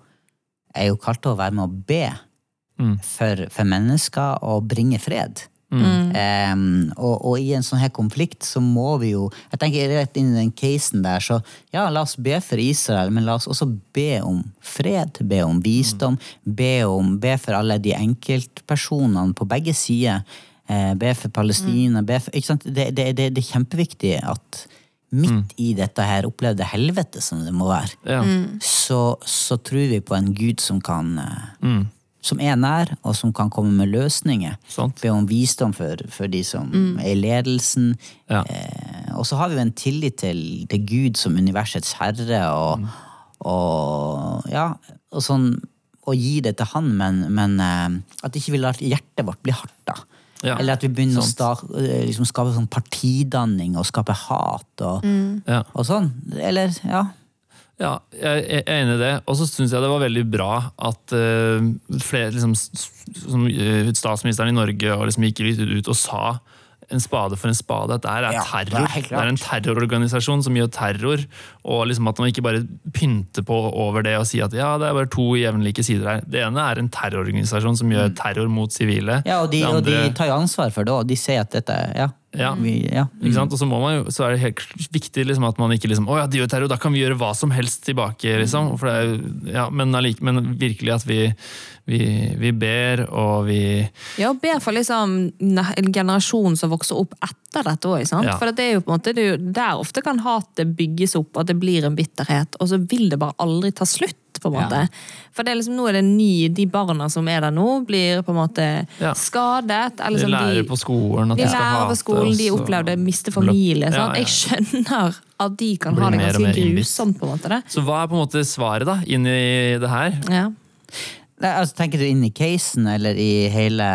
[SPEAKER 2] er jo kalt til å være med å be for, for mennesker og bringe fred. Em, og, og i en sånn her konflikt så må vi jo Jeg tenker rett inn i den casen der, så ja, la oss be for Israel, men la oss også be om fred, be om visdom, be, om, be for alle de enkeltpersonene på begge sider. Eh, be for Palestina, be for ikke sant? Det, det, det, det er kjempeviktig at midt i dette her opplevde helvete som det må være,
[SPEAKER 1] Ja.
[SPEAKER 2] så, så tror vi på en Gud som kan eh,
[SPEAKER 1] Mm.
[SPEAKER 2] Som er nær, og som kan komme med løsninger.
[SPEAKER 1] Sånt.
[SPEAKER 2] Be om visdom for, for de som er i ledelsen.
[SPEAKER 1] Ja.
[SPEAKER 2] Eh, og så har vi jo en tillit til, til Gud som universets herre, og, og ja, og sånn å gi det til han, men, men eh, at ikke vi lar hjertet vårt bli hardt, da.
[SPEAKER 1] Ja,
[SPEAKER 2] Eller at vi begynner å sta, eh, liksom skape sånn partidanning og skape hat og,
[SPEAKER 1] Ja.
[SPEAKER 2] og sånn. Eller, ja.
[SPEAKER 1] Ja, jeg er enig i det. Og så syns jeg det var veldig bra at uh, flere, liksom, som, eh, statsministeren i Norge og liksom gikk litt ut og sa en spade for en spade. At det er
[SPEAKER 2] Ja, det er
[SPEAKER 1] Det er en terrororganisasjon som gjør terror. Og liksom at man ikke bare pynter på over det og sier at ja, det er bare to jevnlike sider her. Det ene er en terrororganisasjon som gjør terror mot sivile.
[SPEAKER 2] Mm. ja og, de,
[SPEAKER 1] andre...
[SPEAKER 2] og de tar jo ansvar for det òg. De sier at dette Ja.
[SPEAKER 1] Ja.
[SPEAKER 2] Vi, ja.
[SPEAKER 1] Ikke sant? Og så, må man jo, så er det helt viktig liksom, at man ikke liksom, å ja, de gjør terror, da kan vi gjøre hva som helst tilbake. Liksom. For det er, ja, men, allik- men virkelig at vi, vi, vi ber, og vi
[SPEAKER 3] Ja, og ber for liksom en generasjon som vokser opp etter dette òg.
[SPEAKER 1] Ja.
[SPEAKER 3] For det er jo på en måte, det er jo der ofte kan hatet bygges opp, at det blir en bitterhet, og så vil det bare aldri ta slutt. På en måte. For det er liksom, nå er det ny, de barna som er der nå, blir på en måte
[SPEAKER 1] Ja.
[SPEAKER 3] skadet. Eller
[SPEAKER 1] De
[SPEAKER 3] liksom
[SPEAKER 1] lærer på skolen at
[SPEAKER 3] de
[SPEAKER 1] de skal
[SPEAKER 3] hate. på skolen, de opplevde å miste familie.
[SPEAKER 1] Ja, ja.
[SPEAKER 3] Jeg skjønner at de kan ha det ganske grusomt. på en måte det.
[SPEAKER 1] Så hva er på en måte svaret da, inn i det her?
[SPEAKER 3] Ja.
[SPEAKER 2] Nei, altså, tenker du inn i casen, eller i hele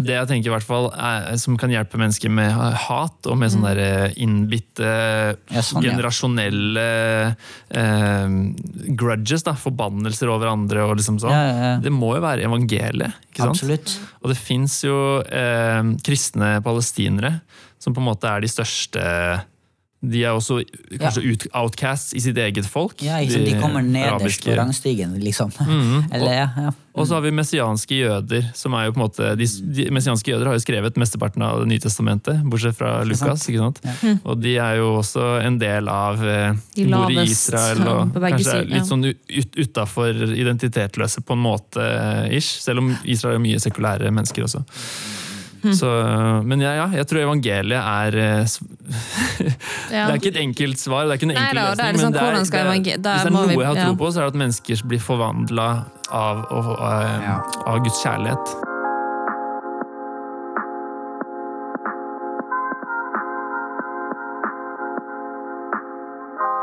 [SPEAKER 1] Det jeg tenker i hvert fall er, som kan hjelpe mennesker med hat og med sånne der innbitte,
[SPEAKER 2] Ja, sånn,
[SPEAKER 1] generasjonelle eh, grudges, da, forbannelser over andre og liksom sånn.
[SPEAKER 2] Ja, ja.
[SPEAKER 1] Det må jo være evangeliet. ikke sant?
[SPEAKER 2] Absolutt.
[SPEAKER 1] Og det fins jo eh, kristne palestinere som på en måte er de største De er også kanskje ut, outcasts i sitt eget folk.
[SPEAKER 2] Ja, sant? De kommer nederst
[SPEAKER 1] arabiske-
[SPEAKER 2] på rangstigen, liksom. [LAUGHS]
[SPEAKER 1] Mhm. [LAUGHS]
[SPEAKER 2] Eller, ja, ja.
[SPEAKER 1] Og så har vi messianske jøder. som er jo på en måte, De, de messianske jøder har jo skrevet mesteparten av Det nye testamentet, bortsett fra Lukas. ikke sant? Og de er jo også en del av eh,
[SPEAKER 3] De
[SPEAKER 1] bor i Israel og kanskje er litt sånn ut, utafor identitetløse på en måte, eh, ish. Selv om Israel er mye sekulære mennesker også.
[SPEAKER 3] Hm.
[SPEAKER 1] Så, men ja, ja, jeg tror evangeliet er eh, [LAUGHS]
[SPEAKER 3] Ja.
[SPEAKER 1] Det er ikke et enkelt svar, det er ikke en enkel løsning.
[SPEAKER 3] er liksom,
[SPEAKER 1] men det er, det er, hvis det er noe
[SPEAKER 3] vi-
[SPEAKER 1] jeg har tro på, så er det at mennesker blir forvandla av, av, av, av Guds kjærlighet.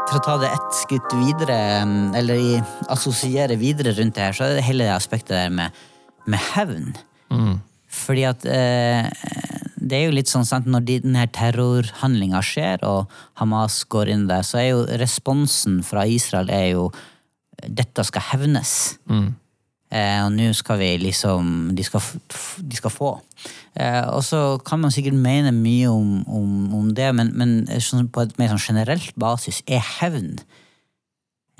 [SPEAKER 2] For å ta det ett skritt videre, eller assosiere videre rundt det her, så er det hele det aspektet der med, med hevn.
[SPEAKER 1] Mm.
[SPEAKER 2] Fordi at eh, det er jo litt sånn sant, når denne terrorhandlinga skjer, og Hamas går inn der, så er jo responsen fra Israel er jo dette skal hevnes.
[SPEAKER 1] Mm.
[SPEAKER 2] Eh, og nå skal vi liksom De skal, de skal få. Eh, og så kan man sikkert mene mye om, om, om det, men, men sånn, på et mer sånn generelt basis er hevn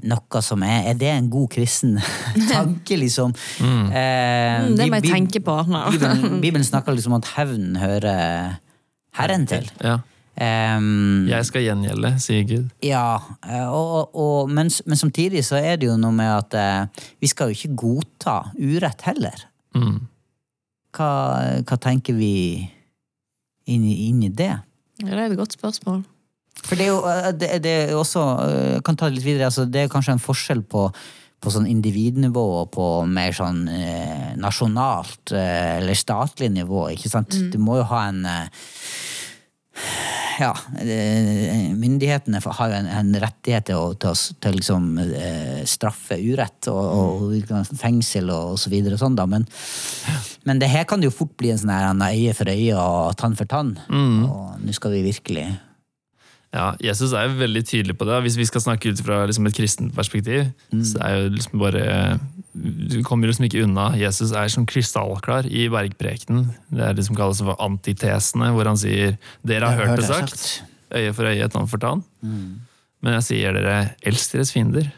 [SPEAKER 2] noe som er Er det en god kristen [LAUGHS] tanke, liksom? Eh,
[SPEAKER 3] Mm, det må jeg tenke på. Nå.
[SPEAKER 2] Bibelen, [LAUGHS] Bibelen snakker liksom om at hevnen hører Herren til.
[SPEAKER 1] Ja.
[SPEAKER 2] Um,
[SPEAKER 1] Jeg skal gjengjelde, sier Gud.
[SPEAKER 2] ja, eh, og, og, men, men samtidig så er det jo noe med at eh, vi skal jo ikke godta urett heller.
[SPEAKER 1] Mm.
[SPEAKER 2] Hva, hva tenker vi inn i, inn i det?
[SPEAKER 3] Ja, det er et godt spørsmål.
[SPEAKER 2] For det er jo eh, det, det er også eh, kan ta det litt videre. Altså, det er kanskje en forskjell på, på sånn individnivå og på mer sånn eh, nasjonalt eh, eller statlig nivå. ikke sant? Du må jo ha en eh, ja, eh, myndighetene har jo en, en rettighet til å, til å, til liksom, straffe urett og, og fengsel og, og så videre og sånn, da. Men, men det her kan det jo fort bli en sånn her øye for øye og tann for tann. Og nå skal vi virkelig
[SPEAKER 1] Ja, Jesus er jo veldig tydelig på det. Hvis vi skal snakke ut fra liksom et kristent perspektiv, så er jo liksom bare Du kommer liksom ikke unna. Jesus er som krystallklar i bergprekenen. Det er det som kalles for antitesene, hvor han sier 'Dere har
[SPEAKER 2] Jeg
[SPEAKER 1] hørt det
[SPEAKER 2] sagt.
[SPEAKER 1] sagt', øye for øye, tann for tann. Men jeg sier dere, elsk deres fiender.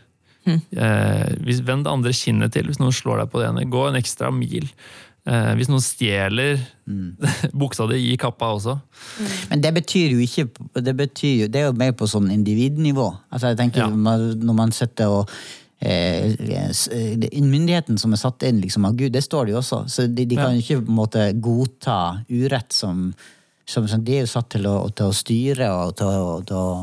[SPEAKER 1] Eh, hvis, vend det andre kinnet til hvis noen slår deg på det ene. Gå en ekstra mil. Eh, hvis noen stjeler [LAUGHS] buksa di, gi kappa også.
[SPEAKER 2] Men det betyr jo ikke Det, betyr jo, det er jo mer på sånn individnivå. Altså jeg tenker
[SPEAKER 1] Ja.
[SPEAKER 2] Når man sitter og eh, eh, Myndigheten som er satt inn liksom, av Gud, det står det jo også. Så de, de kan jo ikke på en måte godta urett som, som, som De er jo satt til å, til å styre og til å, til å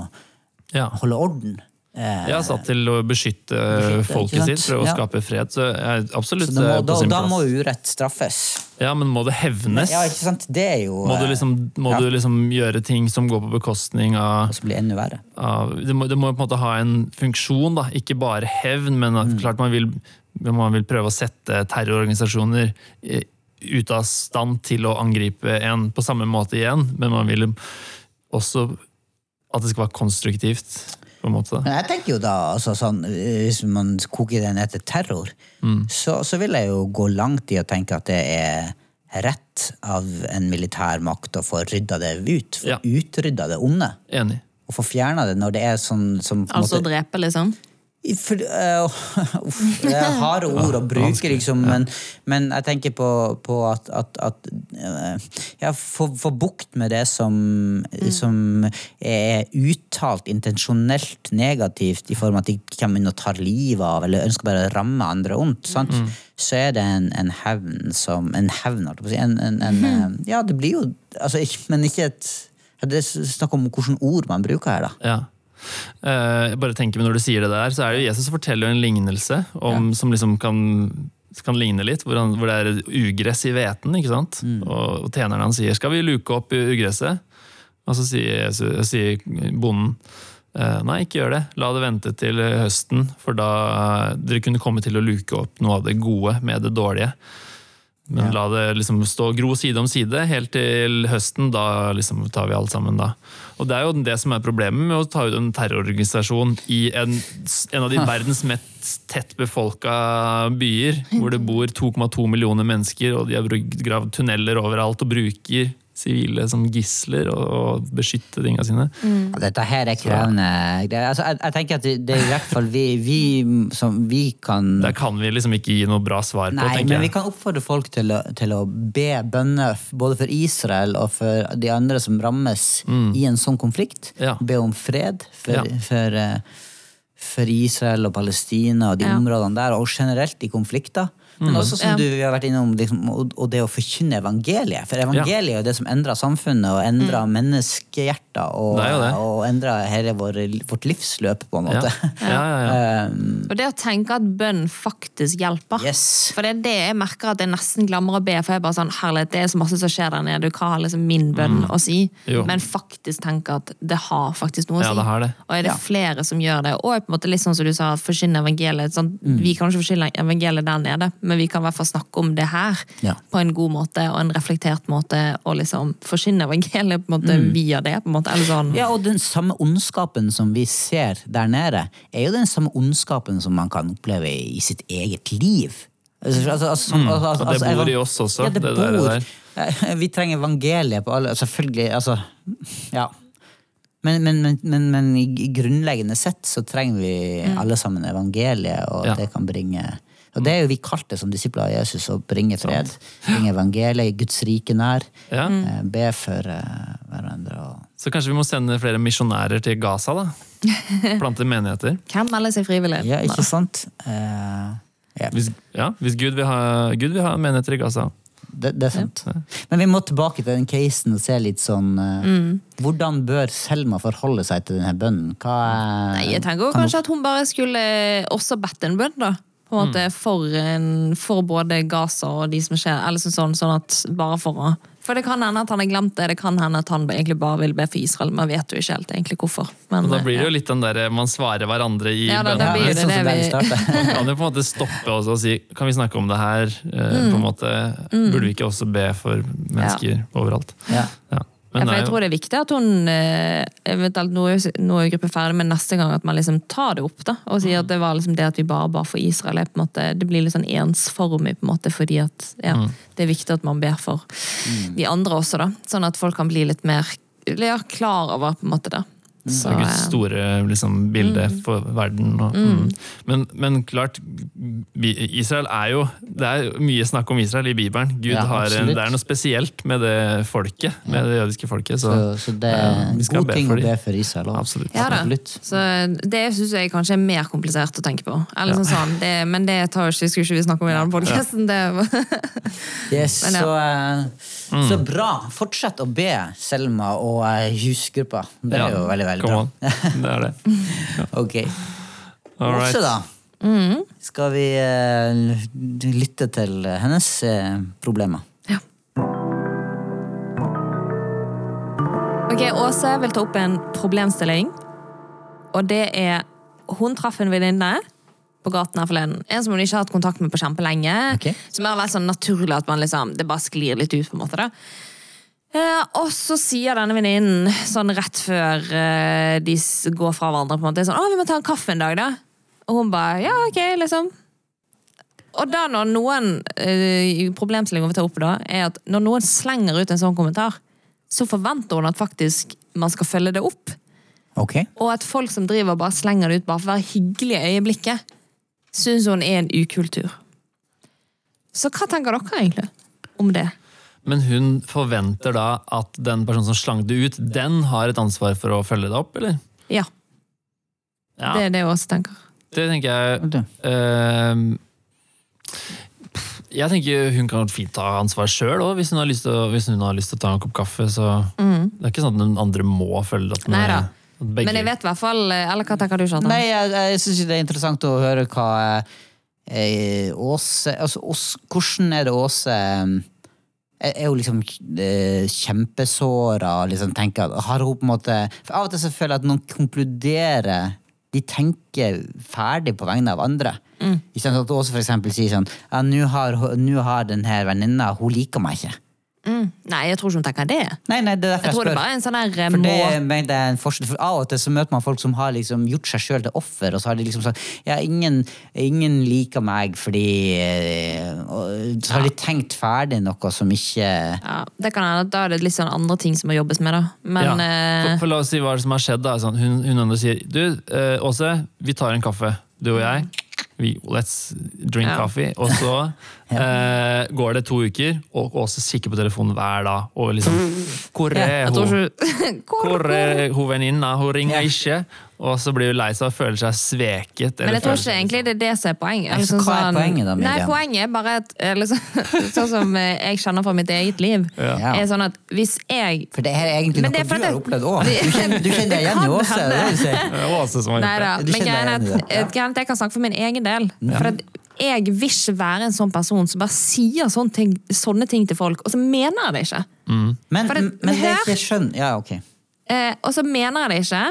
[SPEAKER 1] Ja.
[SPEAKER 2] holde orden. Eh,
[SPEAKER 1] er satt til å beskytte,
[SPEAKER 2] Beskytte,
[SPEAKER 1] folket sitt, prøve å
[SPEAKER 2] Ja.
[SPEAKER 1] skape fred. Så jeg absolutt
[SPEAKER 2] så må,
[SPEAKER 1] eh,
[SPEAKER 2] da,
[SPEAKER 1] på sin
[SPEAKER 2] da må urett straffes.
[SPEAKER 1] Ja, men må det hevnes?
[SPEAKER 2] Ja, ikke sant? Det er jo
[SPEAKER 1] Må, du
[SPEAKER 2] eh,
[SPEAKER 1] liksom, må
[SPEAKER 2] ja.
[SPEAKER 1] du liksom gjøre ting som går på bekostning av,
[SPEAKER 2] blir det enda verre.
[SPEAKER 1] av det, må, det må på en måte ha en funksjon, da. ikke bare hevn, men at
[SPEAKER 2] Mm.
[SPEAKER 1] klart man vil, man vil prøve å sette terrororganisasjoner eh, ut av stand til å angripe en på samme måte igjen, men man vil også at det skal være konstruktivt. På en måte.
[SPEAKER 2] Men jeg tenker jo da, altså sånn, hvis man koker det ned til terror,
[SPEAKER 1] Mm.
[SPEAKER 2] så, så vil jeg jo gå langt i å tenke at det er rett av en militær makt å få rydda det ut. Få
[SPEAKER 1] Ja.
[SPEAKER 2] utrydda det onde.
[SPEAKER 1] Enig.
[SPEAKER 2] Og få fjerna det når det er sånn som
[SPEAKER 3] Altså
[SPEAKER 2] måte-
[SPEAKER 3] drepe, liksom.
[SPEAKER 2] For, uh, [LAUGHS] uff, det er harde ord å bruke, liksom, men, men jeg tenker på, på at, at, at uh, ja, få, bukt med det som, som er uttalt intensjonelt negativt, i form av at de kommer inn og tar livet av, eller ønsker bare å ramme andre ondt, sant? så er det en, en hevn som En hevn, holdt jeg på å si. En, eh, Ja, det blir jo altså, [LAUGHS] Men ikke et Det er snakk om hvilke ord man bruker her, da.
[SPEAKER 1] Ja. Eh, jeg bare tenker, meg Når du sier det der, så er det jo Jesus som forteller en lignelse om, som liksom kan, kan ligne litt. Hvor, han, hvor det er ugress i hveten. ikke sant? Og, og tjeneren han sier 'skal vi luke opp ugresset'? Og så sier, Jesus, sier bonden eh, nei, ikke gjør det. La det vente til høsten, for da dere kunne komme til å luke opp noe av det gode med det dårlige. Men
[SPEAKER 2] Ja.
[SPEAKER 1] la det liksom stå gro side om side helt til høsten. Da liksom tar vi alt sammen da. Og det er jo det som er problemet med å ta ut en terrororganisasjon i en, en av de verdens mest tett befolka byer, hvor det bor 2,2 millioner mennesker, og de har gravd tunneler overalt og bruker sivile som gisler og, og beskytte tinga sine.
[SPEAKER 2] Mm. Dette her er krevende greier. Altså, jeg, jeg tenker at det, det er i hvert fall vi, vi som vi kan
[SPEAKER 1] Der kan vi liksom ikke gi noe bra svar på,
[SPEAKER 2] Nei,
[SPEAKER 1] tenker
[SPEAKER 2] men vi kan oppfordre folk til å, til å be bønner både for Israel og for de andre som rammes i en sånn konflikt.
[SPEAKER 1] Mm. Ja.
[SPEAKER 2] Be om fred for,
[SPEAKER 1] Ja.
[SPEAKER 2] for, eh, for Israel og Palestina og de
[SPEAKER 3] Ja.
[SPEAKER 2] områdene der, og generelt i konflikter. Men
[SPEAKER 1] Mm.
[SPEAKER 2] også som du har vært innom, liksom, og, og det å forkynne evangeliet. For evangeliet er jo det som endrer samfunnet og endrer menneskehjerter og, og endra hele vår, vårt livsløp, på en måte.
[SPEAKER 1] Ja, ja, ja. [LAUGHS]
[SPEAKER 2] Um,
[SPEAKER 3] Og det å tenke at bønn faktisk hjelper.
[SPEAKER 2] yes.
[SPEAKER 3] For det er det jeg merker at jeg nesten glemmer å be. For jeg er bare sånn, herlighet, det er så masse som skjer der nede. Hva har liksom min bønn å si?
[SPEAKER 1] Mm. Jo.
[SPEAKER 3] Men faktisk tenke at det har faktisk noe å
[SPEAKER 1] Ja,
[SPEAKER 3] si.
[SPEAKER 1] det har det.
[SPEAKER 3] Og er det
[SPEAKER 2] Ja.
[SPEAKER 3] flere som gjør det? Og på en måte litt sånn som du sa, forsyne evangeliet. Sånn,
[SPEAKER 2] Mm.
[SPEAKER 3] Vi kan ikke forsyne evangeliet der nede, men vi kan i hvert fall snakke om det her
[SPEAKER 2] Ja.
[SPEAKER 3] på en god måte og en reflektert måte. Og liksom forsyne evangeliet på en måte via det. på en måte, sånn.
[SPEAKER 2] Mm. Ja, og den samme ondskapen som vi ser der nede, er jo den samme ondskapen som man kan oppleve i sitt eget liv. Altså, altså, altså, altså,
[SPEAKER 1] Mm. Og det
[SPEAKER 2] altså,
[SPEAKER 1] bor i oss også,
[SPEAKER 2] Ja, det,
[SPEAKER 1] det der- det der.
[SPEAKER 2] Eh, Vi trenger evangeliet på alle Selvfølgelig, altså Ja. Men, men, men, men, men i i grunnleggende sett så trenger vi alle sammen evangeliet, og
[SPEAKER 1] Ja.
[SPEAKER 2] det kan bringe og det er jo vi kalt det som disipler av Jesus, å bringe fred. Bringe evangeliet, Guds rike nær.
[SPEAKER 1] Ja.
[SPEAKER 2] eh, Be for eh, hverandre. og
[SPEAKER 1] Så kanskje vi må sende flere misjonærer til Gaza, da? [LAUGHS] Plante menigheter.
[SPEAKER 3] Hvem melder seg frivillig?
[SPEAKER 2] Ja, ikke sant? Uh, ja,
[SPEAKER 1] Hvis, ja, hvis Gud vil ha, Gud vil ha menigheter i Gaza.
[SPEAKER 2] det, det er sant. Men vi må tilbake til den casen og se litt sånn mm. Hvordan bør Selma forholde seg til denne bønnen? Hva
[SPEAKER 3] Nei, jeg tenker jo
[SPEAKER 2] kan
[SPEAKER 3] kanskje at hun bare skulle også bedt en bønn, da. På en måte for, en, for både Gaza og de som skjer, eller sånn, sånn at bare for å For det kan hende at han har glemt det, det kan hende at han egentlig bare vil be for Israel, man vet jo ikke helt egentlig hvorfor. Men,
[SPEAKER 1] Og da blir det jo
[SPEAKER 3] ja.
[SPEAKER 1] litt den der man svarer hverandre i
[SPEAKER 3] Ja, da, da blir det, det
[SPEAKER 2] det vi. [LAUGHS]
[SPEAKER 1] Man kan jo på en måte stoppe også og si Kan vi snakke om det her? Mm. på en måte, Burde vi ikke også be for mennesker overalt?
[SPEAKER 2] Ja.
[SPEAKER 1] Ja.
[SPEAKER 3] Ja,
[SPEAKER 1] Men
[SPEAKER 3] for jeg tror det er viktig at hun eh, eventuelt, Nå er gruppen ferdig, men neste gang at man liksom tar det opp. da, Og sier at det var liksom det at vi bare ba for Israel. Er på en måte, det blir litt sånn ensformig, på en måte, fordi at ja, det er viktig at man ber for de andre også. da, Sånn at folk kan bli litt mer ja, klar over på en måte det. Så,
[SPEAKER 1] Guds
[SPEAKER 3] eh,
[SPEAKER 1] store liksom, bilde for verden. Og, mm. men, men klart, Israel er jo Det er mye snakk om Israel i Bibelen. Gud
[SPEAKER 2] Ja,
[SPEAKER 1] har, det er noe spesielt med det folket, med det jødiske folket. Så,
[SPEAKER 2] Så, så det er en
[SPEAKER 1] skal
[SPEAKER 2] god ting å be for Israel.
[SPEAKER 1] Absolutt.
[SPEAKER 3] Ja da. Så det syns jeg kanskje er mer komplisert å tenke på. Eller sånn sånn, det, Men det tar ikke, skulle ikke vi snakke om i denne podkasten.
[SPEAKER 2] Yes, [LAUGHS]
[SPEAKER 3] Men ja.
[SPEAKER 2] så, eh,
[SPEAKER 1] Mm.
[SPEAKER 2] så bra. Fortsett å be, Selma og eh, husgruppa. Det er
[SPEAKER 1] Ja,
[SPEAKER 2] jo veldig, veldig bra.
[SPEAKER 1] on. [LAUGHS] Det er det. [LAUGHS]
[SPEAKER 2] Ok.
[SPEAKER 1] All right.
[SPEAKER 2] Også da, skal vi uh, lytte til hennes uh, problemer.
[SPEAKER 3] Ok, Åse vil ta opp en problemstilling. Og det er Hun traff en venninne på gaten her forleden. En som hun ikke har hatt kontakt med på kjempelenge.
[SPEAKER 2] Okay.
[SPEAKER 3] Som er veldig sånn naturlig at man liksom, det bare sklir litt ut. på en måte da. Eh, og så sier denne venninnen sånn rett før eh, de går fra hverandre på en måte, sånn, å, vi må ta en kaffe en dag, da. Og hun bare ja, ok, liksom. Og da når noen eh, Problemstillingen vi tar opp da, er at når noen slenger ut en sånn kommentar, så forventer hun at faktisk man skal følge det opp.
[SPEAKER 2] Okay.
[SPEAKER 3] Og at folk som driver bare slenger det ut bare for å være hyggelige i øyeblikket, syns hun er en ukultur. Så hva tenker dere egentlig om det?
[SPEAKER 1] Men hun forventer da at den personen som slang det ut, den har et ansvar for å følge det opp, eller?
[SPEAKER 3] Ja,
[SPEAKER 1] Ja,
[SPEAKER 3] det er det jeg også tenker.
[SPEAKER 1] det tenker jeg
[SPEAKER 2] Du.
[SPEAKER 1] Ehm, jeg tenker hun kan fint ta ansvar sjøl òg, hvis, hun har lyst til å- hvis hun har lyst til å ta en kopp kaffe. Så Det er ikke sånn at den andre må følge opp med
[SPEAKER 3] Neida.
[SPEAKER 1] Begge-
[SPEAKER 3] Men jeg vet i hvert fall Eller hva tenker du, Kjartan?
[SPEAKER 2] Nei, jeg, jeg syns det er interessant å høre hva eh, Åse altså, Ås, Hvordan er det Åse er er jo liksom kjempesåra og Liksom, tenker at- har hun på en måte For Av og til så føler jeg at noen konkluderer De tenker ferdig på vegne av andre. Ikke sant? At Åse for eksempel sier sånn ja, Nå har, har den her venninna Hun liker meg ikke.
[SPEAKER 3] Mm. Nei, jeg tror ikke hun tenker det.
[SPEAKER 2] Nei, nei, det er derfor
[SPEAKER 3] Jeg
[SPEAKER 2] jeg,
[SPEAKER 3] tror det
[SPEAKER 2] spør.
[SPEAKER 3] bare er en sånn eh,
[SPEAKER 2] For det mener jeg er en forskjell. For Av og til så møter man folk som har liksom gjort seg sjøl til offer, og så har de liksom sagt ja, ingen, ingen liker meg fordi eh, og Så har de tenkt ferdig noe som ikke
[SPEAKER 3] Ja, det kan hende at Da er det litt sånn andre ting som må jobbes med, da. Men
[SPEAKER 1] ja.
[SPEAKER 3] eh,
[SPEAKER 1] for, for la oss si hva som har skjedd. Da. Sånn, hun, hun andre sier du, Åse, vi tar en kaffe, du og jeg. Vi, let's drink
[SPEAKER 3] Ja.
[SPEAKER 1] coffee. Og så [LAUGHS] eh, går det to uker, og Åse kikker på telefonen hver dag. Og liksom [LAUGHS] Hvor er hun? Hvor er hun venninna? Hun ringer ikke. Og så blir hun lei seg og føler seg sveket.
[SPEAKER 3] Men jeg tror ikke egentlig det er det som er poenget. Altså,
[SPEAKER 2] hva er
[SPEAKER 3] sånn-
[SPEAKER 2] poenget da,
[SPEAKER 3] Nei, poenget er bare at eh, liksom, [LAUGHS] Sånn som eh, jeg kjenner fra mitt eget liv.
[SPEAKER 2] Ja.
[SPEAKER 3] Er sånn at hvis jeg
[SPEAKER 2] For det her er egentlig noe [LAUGHS]
[SPEAKER 3] det er
[SPEAKER 2] du har
[SPEAKER 3] det-
[SPEAKER 2] opplevd òg. Du, kjenner- du kjenner deg igjen i Åse? det er
[SPEAKER 1] Åse som har gjort det.
[SPEAKER 3] Men greien er
[SPEAKER 2] deg igjen i
[SPEAKER 3] at,
[SPEAKER 2] det.
[SPEAKER 3] Er at jeg kan snakke for min egen del. For at jeg vil ikke være en sånn person som bare sier sånne ting, sånne ting til folk, og så mener jeg det ikke.
[SPEAKER 2] Men,
[SPEAKER 3] For det-
[SPEAKER 2] men det er ikke skjønn... Ja, ok.
[SPEAKER 3] Eh, og så mener jeg det ikke.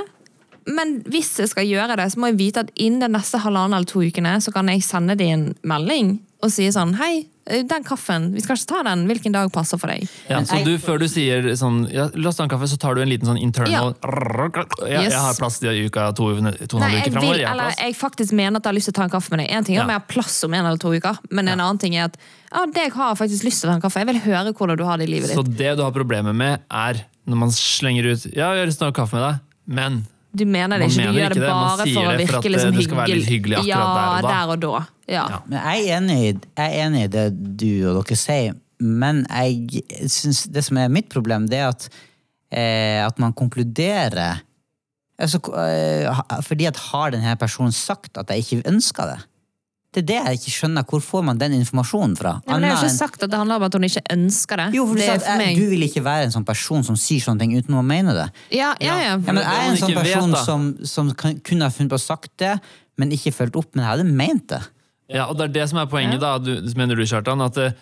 [SPEAKER 3] Men hvis jeg skal gjøre det, så må jeg vite at innen de neste halvannen eller to ukene så kan jeg sende dem en melding og si sånn Hei, eh, den kaffen, vi skal ikke ta den. Hvilken dag passer for deg?
[SPEAKER 1] Ja, så du, før du sier sånn ja, La oss ta en kaffe, så tar du en liten sånn internal jeg,
[SPEAKER 3] Yes.
[SPEAKER 1] jeg har plass til uka to, to en halv
[SPEAKER 3] Nei,
[SPEAKER 1] uke
[SPEAKER 3] jeg
[SPEAKER 1] fremover.
[SPEAKER 3] vil,
[SPEAKER 1] Jeg
[SPEAKER 3] eller jeg faktisk mener at jeg har lyst til å ta en kaffe med deg. En ting er om jeg har plass om en eller to uker, men en annen ting er at ja, det jeg har faktisk lyst til å ta en kaffe. Jeg vil høre hvordan du har det i livet ditt.
[SPEAKER 1] Så det du har problemer med, er når man slenger ut Ja, jeg har lyst til å ta kaffe med deg, men
[SPEAKER 3] Du mener det ikke,
[SPEAKER 1] mener
[SPEAKER 3] du gjør
[SPEAKER 1] ikke
[SPEAKER 3] det
[SPEAKER 1] det, man
[SPEAKER 3] bare
[SPEAKER 1] sier
[SPEAKER 3] for å
[SPEAKER 1] det for
[SPEAKER 3] virke
[SPEAKER 1] at
[SPEAKER 3] liksom
[SPEAKER 1] det skal være litt hyggelig
[SPEAKER 3] ja,
[SPEAKER 1] der og da.
[SPEAKER 3] der og da. Ja.
[SPEAKER 1] Ja.
[SPEAKER 2] Men jeg er enig, i- jeg er enig i det du og dere sier, men jeg syns det som er mitt problem, det er at, eh, at man konkluderer altså, eh, Fordi at har denne personen sagt at jeg ikke ønsker det? Det er det jeg ikke skjønner. Hvor får man den informasjonen fra?
[SPEAKER 3] Nei, men jeg har ikke sagt at det handler om at hun ikke ønsker det.
[SPEAKER 2] jo, for du,
[SPEAKER 3] det
[SPEAKER 2] sa
[SPEAKER 3] er
[SPEAKER 2] at
[SPEAKER 3] for
[SPEAKER 2] jeg,
[SPEAKER 3] meg.
[SPEAKER 2] du vil ikke være en sånn person som sier sånne ting uten å mene det.
[SPEAKER 3] Ja, ja, ja.
[SPEAKER 2] Ja, men jeg er en sånn person som, som kan, kunne ha funnet på å sagt det, men ikke fulgt opp. Men jeg hadde ment det.
[SPEAKER 1] Ja, og det er det som er poenget, da, du, mener du, Kjartan. At eh,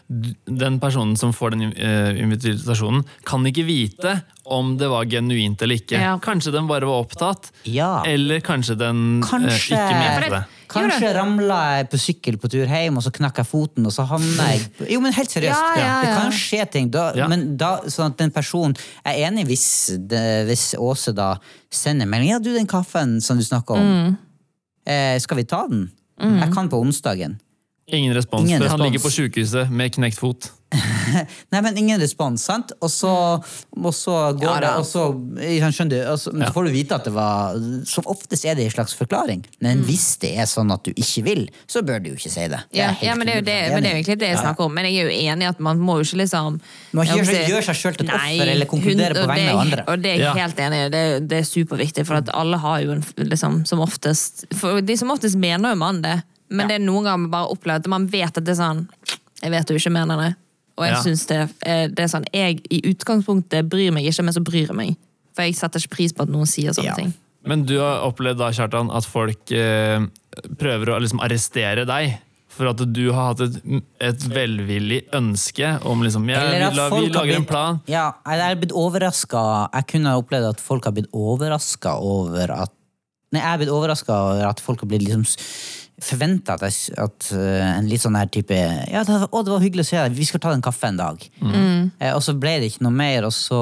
[SPEAKER 1] den personen som får den eh, invitasjonen, kan ikke vite om det var genuint eller ikke.
[SPEAKER 3] Ja.
[SPEAKER 1] Kanskje den bare var opptatt,
[SPEAKER 2] Ja.
[SPEAKER 1] eller kanskje den eh,
[SPEAKER 2] Kanskje-
[SPEAKER 1] ikke
[SPEAKER 3] For
[SPEAKER 1] mente
[SPEAKER 3] det.
[SPEAKER 2] Kanskje ramla jeg på sykkel på tur hjem, og så knakk jeg foten, og så havna jeg [LAUGHS] Jo, men helt seriøst.
[SPEAKER 3] Ja, ja,
[SPEAKER 2] Det kan skje ting. Da,
[SPEAKER 1] Ja.
[SPEAKER 2] Men da, sånn at den personen Jeg er enig hvis, det, hvis Åse da sender melding Ja, du, den kaffen som du snakka om,
[SPEAKER 3] Mm.
[SPEAKER 2] eh, skal vi ta den? Jeg kan på onsdagen.
[SPEAKER 1] Ingen respons,
[SPEAKER 2] Ingen
[SPEAKER 1] for han ligger på sykehuset med knekt fot. [LAUGHS]
[SPEAKER 2] Nei, men ingen respons, sant? Og så, og så går
[SPEAKER 3] Ja,
[SPEAKER 2] det, og så, skjønner du, og så, men så får du vite at det var Som oftest er det en slags forklaring. Men hvis det er sånn at du ikke vil, så bør du jo ikke si det. Det
[SPEAKER 3] Ja, ja, men det er jo det, men det er jo egentlig det jeg snakker om. Men jeg er jo enig i at man må jo ikke liksom
[SPEAKER 2] Man må ikke gjøre seg- sjøl til et
[SPEAKER 3] Nei,
[SPEAKER 2] offer eller konkludere på vegne av andre.
[SPEAKER 3] Og det er jeg helt enig i. Det, det er superviktig, for at alle har jo en liksom, som oftest For de som oftest mener jo man det, men det er noen ganger man bare opplever at man vet at det er sånn Jeg vet du ikke mener det. Og jeg
[SPEAKER 1] Ja.
[SPEAKER 3] synes det, det er sånn Jeg i utgangspunktet bryr meg ikke, men så bryr jeg meg. For jeg setter ikke pris på at noen sier sånne
[SPEAKER 2] Ja.
[SPEAKER 3] ting.
[SPEAKER 1] Men du har opplevd da, Kjartan, at folk eh, prøver å liksom arrestere deg. For at du har hatt et, et velvillig ønske om liksom ja,
[SPEAKER 2] Eller
[SPEAKER 1] vi, la, vi lager
[SPEAKER 2] blitt, en
[SPEAKER 1] plan.
[SPEAKER 2] Ja, jeg er blitt overraska Jeg kunne ha opplevd at folk har blitt overraska over at Nei, jeg er blitt overraska over at folk har blitt liksom forventa at, jeg- at eh, en litt sånn her type Ja, det, var- å, det var hyggelig å se deg, vi skal ta en kaffe en dag. Eh, og så ble det ikke noe mer, og så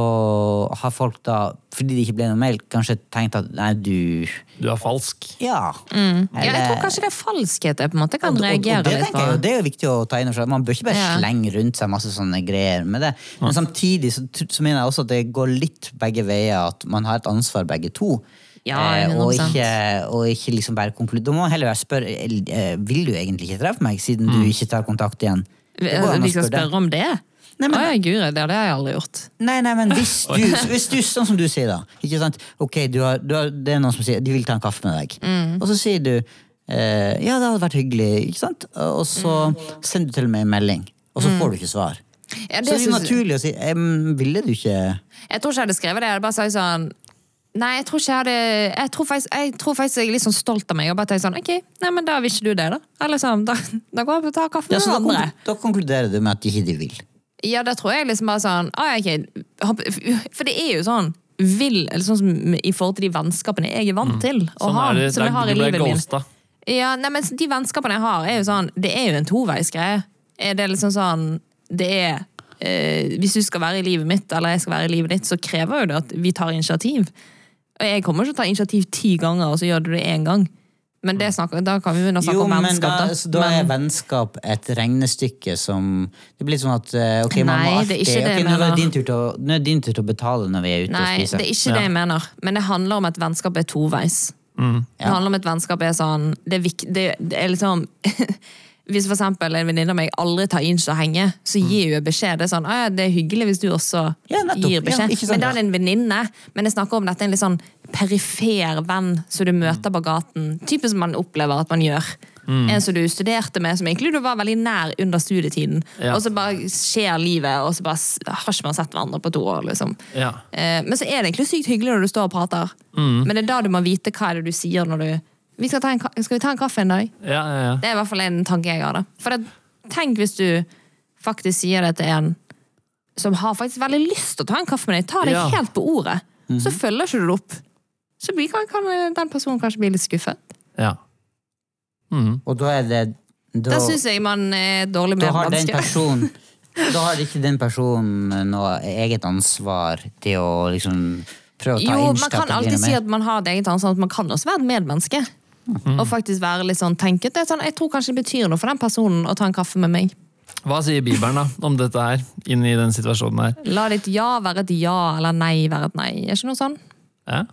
[SPEAKER 2] har folk da, fordi det ikke ble noe mer, kanskje tenkt at nei, du
[SPEAKER 1] Du er falsk.
[SPEAKER 2] Ja.
[SPEAKER 3] Ja, jeg tror kanskje det er falskhet jeg på en måte kan
[SPEAKER 2] Og- og- og
[SPEAKER 3] reagere
[SPEAKER 2] det
[SPEAKER 3] litt
[SPEAKER 2] tenker jeg. Det er jo viktig å ta inn over seg. Man bør ikke bare
[SPEAKER 3] Ja.
[SPEAKER 2] slenge rundt seg masse sånne greier med det. Men samtidig så, så mener jeg også at det går litt begge veier, at man har et ansvar begge to.
[SPEAKER 3] Ja,
[SPEAKER 2] Eh, og ikke, og ikke liksom bare konkludere. Da må heller være spørre eh, Vil du egentlig ikke treffe meg, siden du ikke tar kontakt igjen. Det
[SPEAKER 3] Vi skal
[SPEAKER 2] spørre
[SPEAKER 3] om det?
[SPEAKER 2] Nei, men-
[SPEAKER 3] Å ja, guri, det har jeg aldri gjort.
[SPEAKER 2] Nei, nei, men hvis [LAUGHS] du, hvis du sånn som du sier da ikke sant? Ok, du har, du har, Det er noen som sier de vil ta en kaffe med deg.
[SPEAKER 3] Mm.
[SPEAKER 2] Og så sier du eh, ja, det hadde vært hyggelig, ikke sant? Og så
[SPEAKER 3] Mm.
[SPEAKER 2] sender du til og med en melding, og så får du ikke svar.
[SPEAKER 3] Ja,
[SPEAKER 2] så det er
[SPEAKER 3] synes-
[SPEAKER 2] naturlig å si Ville du ikke
[SPEAKER 3] Jeg tror ikke jeg hadde skrevet det. Jeg hadde bare sagt sånn Nei, jeg tror ikke jeg hadde Jeg tror faktisk jeg, tror faktisk jeg er litt sånn stolt av meg og bare tenker sånn Ok, nei, men da vil ikke du det, da. Eller sånn, da, da går jeg og tar kaffe
[SPEAKER 2] ja,
[SPEAKER 3] med
[SPEAKER 2] så da,
[SPEAKER 3] andre.
[SPEAKER 2] konklu- da konkluderer du med at ikke de vil.
[SPEAKER 3] Ja, da tror jeg liksom bare sånn ah, ok, For det er jo sånn vil, eller sånn som I forhold til de vennskapene jeg er vant til å
[SPEAKER 1] Sånn
[SPEAKER 3] ha.
[SPEAKER 1] det,
[SPEAKER 3] som jeg har i livet min. Ja, nei, men De vennskapene jeg har, er jo sånn Det er jo en toveisgreie. Er det liksom sånn Det er eh, Hvis du skal være i livet mitt, eller jeg skal være i livet ditt, så krever jo det at vi tar initiativ. Og jeg kommer ikke til å ta initiativ ti ganger, og så gjør du det én gang. Men det snakker, da kan vi begynne å snakke
[SPEAKER 2] Jo,
[SPEAKER 3] om vennskap.
[SPEAKER 2] da,
[SPEAKER 3] da.
[SPEAKER 2] så da er
[SPEAKER 3] Men-
[SPEAKER 2] vennskap et regnestykke som Det blir sånn at ok, ok, man må alltid
[SPEAKER 3] det er ikke det
[SPEAKER 2] okay,
[SPEAKER 3] jeg
[SPEAKER 2] nå, er det
[SPEAKER 3] mener.
[SPEAKER 2] din tur til å, nå er det din tur til å betale når vi er ute og
[SPEAKER 3] Nei,
[SPEAKER 2] spiser.
[SPEAKER 3] det er ikke det jeg mener. Men det handler om at vennskap er toveis. Det handler om at vennskap er sånn Det er, vik, det, det er liksom [LAUGHS] Hvis for eksempel en venninne av meg aldri tar inn til å henge, så gir jo beskjed. Det er sånn, ja, det er hyggelig hvis du også
[SPEAKER 2] Ja,
[SPEAKER 3] gir beskjed.
[SPEAKER 2] Ja, sånn,
[SPEAKER 3] men da er det en venninne. Men jeg snakker om dette en litt sånn perifer venn som du møter på gaten. Typisk som man opplever at man gjør. En som du studerte med, som egentlig du var veldig nær under studietiden.
[SPEAKER 1] Ja.
[SPEAKER 3] Og så bare skjer livet, og så bare har ikke man sett hverandre på to år. liksom.
[SPEAKER 1] Ja.
[SPEAKER 3] Eh, Men så er det egentlig sykt hyggelig når du står og prater. Men det er da du må vite hva er det du sier når du vi skal, ta en, skal vi ta en kaffe en dag?
[SPEAKER 1] Ja, ja, ja.
[SPEAKER 3] Det er i hvert fall en tanke jeg har. da. For det, Tenk hvis du faktisk sier det til en som har faktisk veldig lyst til å ta en kaffe med deg. Ta deg
[SPEAKER 1] Ja.
[SPEAKER 3] helt på ordet. Så følger ikke du det opp. Så blir, kan, kan den personen kanskje bli litt skuffet.
[SPEAKER 1] ja. Mhm.
[SPEAKER 2] Og da er det Da,
[SPEAKER 3] Da syns jeg man er dårlig
[SPEAKER 2] med mennesker. den [LAUGHS] Da har ikke den personen noe eget ansvar til å liksom prøve å ta
[SPEAKER 3] Jo, man kan alltid si at man har et eget ansvar. at Man kan også være et medmenneske.
[SPEAKER 2] Mhm.
[SPEAKER 3] Og faktisk være litt sånn tenket. Det er sånn, jeg tror kanskje det betyr noe for den personen å ta en kaffe med meg.
[SPEAKER 1] Hva sier Bibelen da, om dette her, inn i den situasjonen her?
[SPEAKER 3] La ditt ja være et ja, eller nei være et nei. Er ikke noe sånn?
[SPEAKER 1] Ja?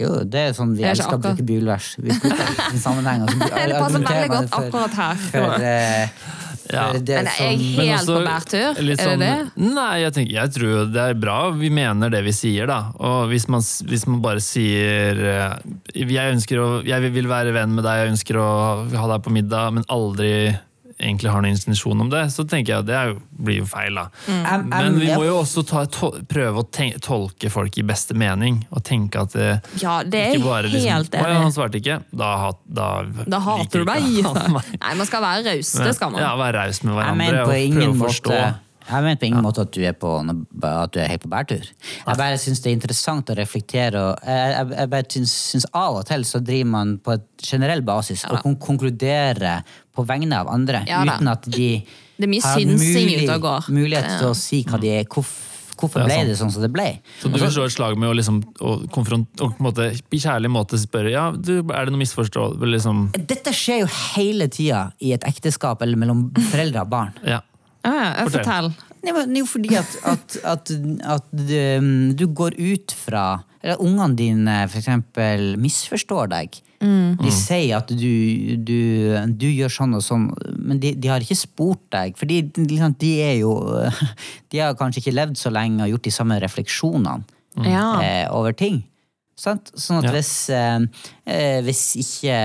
[SPEAKER 2] Jo, det er sånn vi
[SPEAKER 3] er
[SPEAKER 2] elsker å bruke bibelvers. Vi bruker en sammenheng. og så [LAUGHS]
[SPEAKER 3] Det passer veldig godt akkurat her.
[SPEAKER 2] For, eh,
[SPEAKER 1] Ja.
[SPEAKER 2] det
[SPEAKER 3] Men er jeg helt
[SPEAKER 1] også
[SPEAKER 3] på bærtur? Er det det?
[SPEAKER 1] sånn- Nei, jeg, tenker, jeg tror det er bra vi mener det vi sier, da. Og hvis man, hvis man bare sier eh, jeg, å, 'Jeg vil være venn med deg, jeg ønsker å ha deg på middag', men aldri egentlig har noen intensjon om det, så tenker jeg at det er jo, blir jo feil, da.
[SPEAKER 3] Mm.
[SPEAKER 1] Men vi må jo også ta, to, prøve å tenke, tolke folk i beste mening, og tenke at det
[SPEAKER 3] Ja, det er
[SPEAKER 1] ikke bare liksom,
[SPEAKER 3] helt
[SPEAKER 1] «Å ja, han
[SPEAKER 3] enig
[SPEAKER 1] svarte ikke. Da, hat- da,
[SPEAKER 3] Da hater du meg. [LAUGHS] Nei, man skal være raus. Det skal man.
[SPEAKER 1] Ja, være raus med hverandre og prøve å forstå.
[SPEAKER 2] jeg mener på ingen måte at du er på at du er helt på bærtur. Jeg bare syns det er interessant å reflektere. Og jeg, jeg, jeg bare syns, av og til så driver man på et generell basis og kon konkluderer på vegne av andre
[SPEAKER 3] Ja
[SPEAKER 2] uten at de
[SPEAKER 3] Det er mye
[SPEAKER 2] har
[SPEAKER 3] synsing ute og går.
[SPEAKER 2] mulighet til å si hva de er. hvorfor
[SPEAKER 1] hvorfor
[SPEAKER 2] ble det sånn som det ble?
[SPEAKER 1] Så du slår slå et slag med å, liksom, å en måte, i kjærlig måte spørre ja, du, er det noe misforståelse? Liksom,
[SPEAKER 2] Dette skjer jo hele tida i et ekteskap eller mellom foreldre og barn.
[SPEAKER 1] ja.
[SPEAKER 3] Ah, ja,
[SPEAKER 1] Fortell.
[SPEAKER 2] er jo fordi at, at, at, at du, du går ut fra Eller ungene dine for eksempel misforstår deg. De sier at du, du, du gjør sånn og sånn, men de, de har ikke spurt deg. For de, liksom, de er jo [LAUGHS] De har kanskje ikke levd så lenge og gjort de samme refleksjonene
[SPEAKER 3] mm.
[SPEAKER 2] eh, over ting. Sant? Sånn at
[SPEAKER 1] Ja.
[SPEAKER 2] hvis, eh, eh, hvis ikke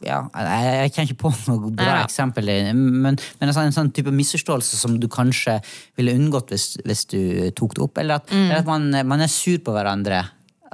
[SPEAKER 2] ja, jeg, jeg kjenner ikke på noe bra
[SPEAKER 3] ja.
[SPEAKER 2] eksempel, men, men en, sånn, en sånn type misforståelse som du kanskje ville unngått hvis, hvis du tok det opp. Eller at,
[SPEAKER 3] Mm.
[SPEAKER 2] eller at man, man er sur på hverandre.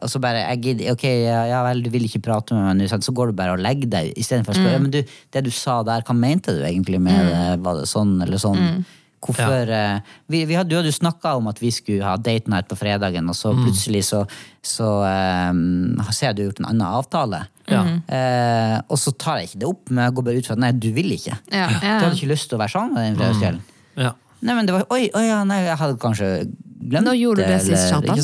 [SPEAKER 2] Og så bare jeg gidder, ok, ja, ja vel, du vil ikke prate med meg nå, så går du bare og legger deg. Istedenfor å
[SPEAKER 3] Mm.
[SPEAKER 2] spørre ja, men du, det du sa der, hva mente du egentlig med det? Var det sånn eller sånn?
[SPEAKER 3] Mm.
[SPEAKER 2] Hvorfor eh, vi, vi hadde, Du hadde jo snakka om at vi skulle ha date night på fredagen, og så
[SPEAKER 3] Mm.
[SPEAKER 2] plutselig så, så eh, ser jeg du har gjort en annen avtale.
[SPEAKER 1] Ja.
[SPEAKER 2] Uh, og så tar jeg ikke det opp, men jeg går bare ut fra at nei, du vil ikke.
[SPEAKER 3] Ja,
[SPEAKER 2] Du hadde ikke lyst til å være sammen med den fredagskvelden.
[SPEAKER 1] Ja.
[SPEAKER 2] Nei, men det var Oi, oi ja, nei, jeg hadde kanskje glemt
[SPEAKER 3] Nå gjorde du det sist, Kjartan. [LAUGHS]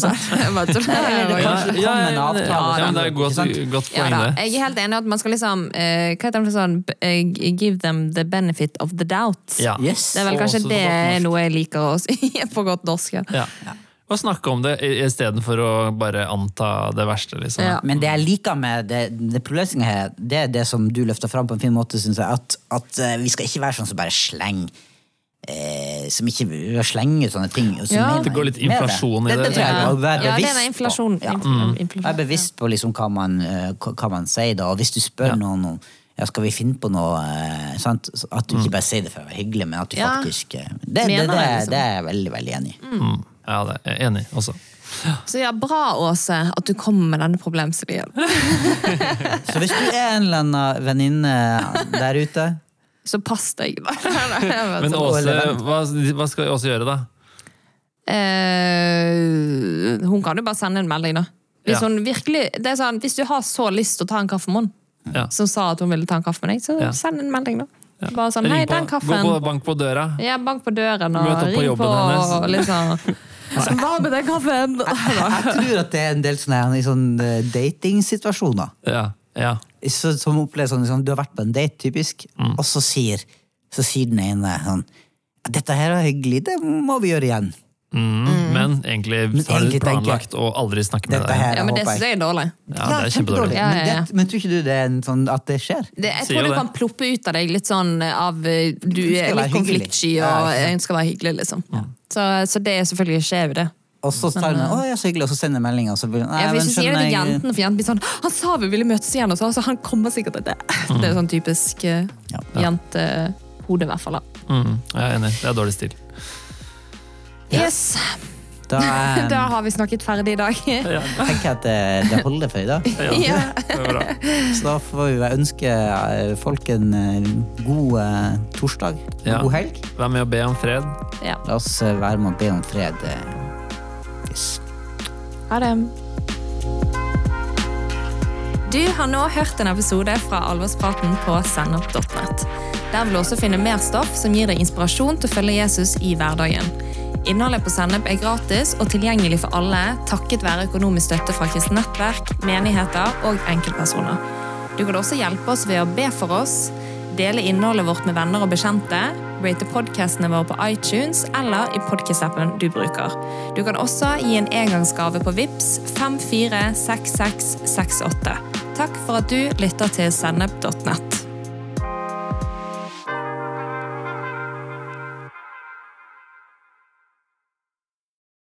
[SPEAKER 2] ja, ja.
[SPEAKER 1] Ja, men det er et godt, godt poeng, det.
[SPEAKER 3] Jeg er helt enig at man skal liksom uh, Hva heter det for sånn uh, Give them the benefit of the doubt.
[SPEAKER 1] Ja.
[SPEAKER 2] Yes.
[SPEAKER 3] Det er vel kanskje det er noe jeg liker å si [LAUGHS] på godt norsk. Ja.
[SPEAKER 1] Ja. Og snakke om det istedenfor å bare anta det verste. Liksom.
[SPEAKER 3] Ja.
[SPEAKER 2] Men det jeg liker med det, det problemstillinga her, det er det som du løfter fram på en fin måte, synes jeg. At, at eh, vi skal ikke være sånn som bare slenger eh, Som ikke slenger ut sånne ting. og så
[SPEAKER 3] Ja.
[SPEAKER 2] mener
[SPEAKER 1] Det går litt inflasjon i
[SPEAKER 2] det.
[SPEAKER 1] det.
[SPEAKER 2] Det, jeg
[SPEAKER 3] Ja. Ja, det er
[SPEAKER 2] bevisst
[SPEAKER 3] inflasjon-
[SPEAKER 2] på. Ja.
[SPEAKER 3] infl- inflasjon,
[SPEAKER 2] bevisst på liksom hva, man, eh, hva man sier da. Og hvis du spør
[SPEAKER 1] Ja.
[SPEAKER 2] noen om ja, skal vi finne på noe eh, sant? At du ikke bare sier det for å være hyggelig, men at du
[SPEAKER 3] Ja.
[SPEAKER 2] faktisk eh, det, det, det,
[SPEAKER 3] det, liksom.
[SPEAKER 2] det er jeg veldig, veldig enig i.
[SPEAKER 1] Mm. Ja, det er jeg enig også.
[SPEAKER 3] Så ja, bra, Åse, at du kommer med denne problemstillingen. [LAUGHS]
[SPEAKER 2] Så hvis du er en eller annen venninne der ute
[SPEAKER 3] så pass bare. [LAUGHS]
[SPEAKER 1] Men. Åse, hva, hva skal Åse gjøre, da?
[SPEAKER 3] Eh, hun kan jo bare sende en melding, da. Hvis,
[SPEAKER 1] Ja.
[SPEAKER 3] hun virkelig, det er sånn, hvis du har så lyst til å ta en kaffe med henne,
[SPEAKER 1] Ja.
[SPEAKER 3] som sa at hun ville ta en kaffe med deg, så
[SPEAKER 1] Ja.
[SPEAKER 3] send en melding, da. Bare sånn Hei, den kaffen.
[SPEAKER 1] gå på bank på døra.
[SPEAKER 3] Ja, bank på døren og
[SPEAKER 1] Møt opp på
[SPEAKER 3] ring
[SPEAKER 1] jobben
[SPEAKER 3] på.
[SPEAKER 1] hennes.
[SPEAKER 3] Og liksom. [LAUGHS] Så hva med den kaffen?
[SPEAKER 2] Jeg tror at det er en del sånne, i sånne datingsituasjoner.
[SPEAKER 1] Ja, ja.
[SPEAKER 2] Så, som opplever sånn, liksom, Du har vært på en date, typisk,
[SPEAKER 1] Mm.
[SPEAKER 2] og så sier, så sier den ene sånn Dette her er hyggelig, det må vi gjøre igjen.
[SPEAKER 1] Mm, Men egentlig
[SPEAKER 2] Men
[SPEAKER 1] har du planlagt å aldri snakke med deg.
[SPEAKER 2] her
[SPEAKER 3] Ja, men det syns
[SPEAKER 2] jeg.
[SPEAKER 3] er dårlig.
[SPEAKER 1] Ja, det er kjempedårlig.
[SPEAKER 3] Ja, ja, ja.
[SPEAKER 2] Men, det, men tror ikke du det er en sånn at det skjer?
[SPEAKER 3] Det, jeg tror
[SPEAKER 1] du
[SPEAKER 3] det kan ploppe ut av deg litt sånn av eh, Du er litt konfliktsky og ønsker å være hyggelig, liksom. Så, så det er selvfølgelig skjer jo det.
[SPEAKER 2] Og så tar hun å, ja, så hyggelig, og så sender jeg melding, og så blir hun, nei,
[SPEAKER 3] Ja, hvis du sier det til
[SPEAKER 2] jenten, jeg-
[SPEAKER 3] for jenten blir sånn Han sa vi ville møtes igjen, og så så han kommer sikkert til det. Det er sånn typisk uh,
[SPEAKER 2] Ja.
[SPEAKER 3] jentehode, i hvert fall. da.
[SPEAKER 1] Mm, jeg er enig. Det er dårlig stil.
[SPEAKER 3] Yes,
[SPEAKER 2] Da, um, [LAUGHS]
[SPEAKER 3] Da har vi snakket ferdig i dag.
[SPEAKER 1] Ja,
[SPEAKER 2] tenker at det, det holder for i dag.
[SPEAKER 3] Ja.
[SPEAKER 1] det er.
[SPEAKER 2] Så da får vi ønske eh, folk en eh, god uh, torsdag. En
[SPEAKER 1] Ja.
[SPEAKER 2] God helg.
[SPEAKER 1] Vær med å be om fred.
[SPEAKER 3] Ja.
[SPEAKER 2] La oss eh, være med å be om fred. Yes.
[SPEAKER 3] Ha det. Du har nå hørt en episode fra Alvorspraten på sennep.net. Der vil du også finne mer stoff som gir deg inspirasjon til å følge Jesus i hverdagen. Innholdet på Sennep er gratis og tilgjengelig for alle takket være økonomisk støtte fra kristent nettverk, menigheter og enkeltpersoner. Du kan også hjelpe oss ved å be for oss, dele innholdet vårt med venner og bekjente, rate podkastene våre på iTunes eller i podkast-appen du bruker. Du kan også gi en engangsgave på VIPS 546668. Takk for at du lytter til sennep.nett.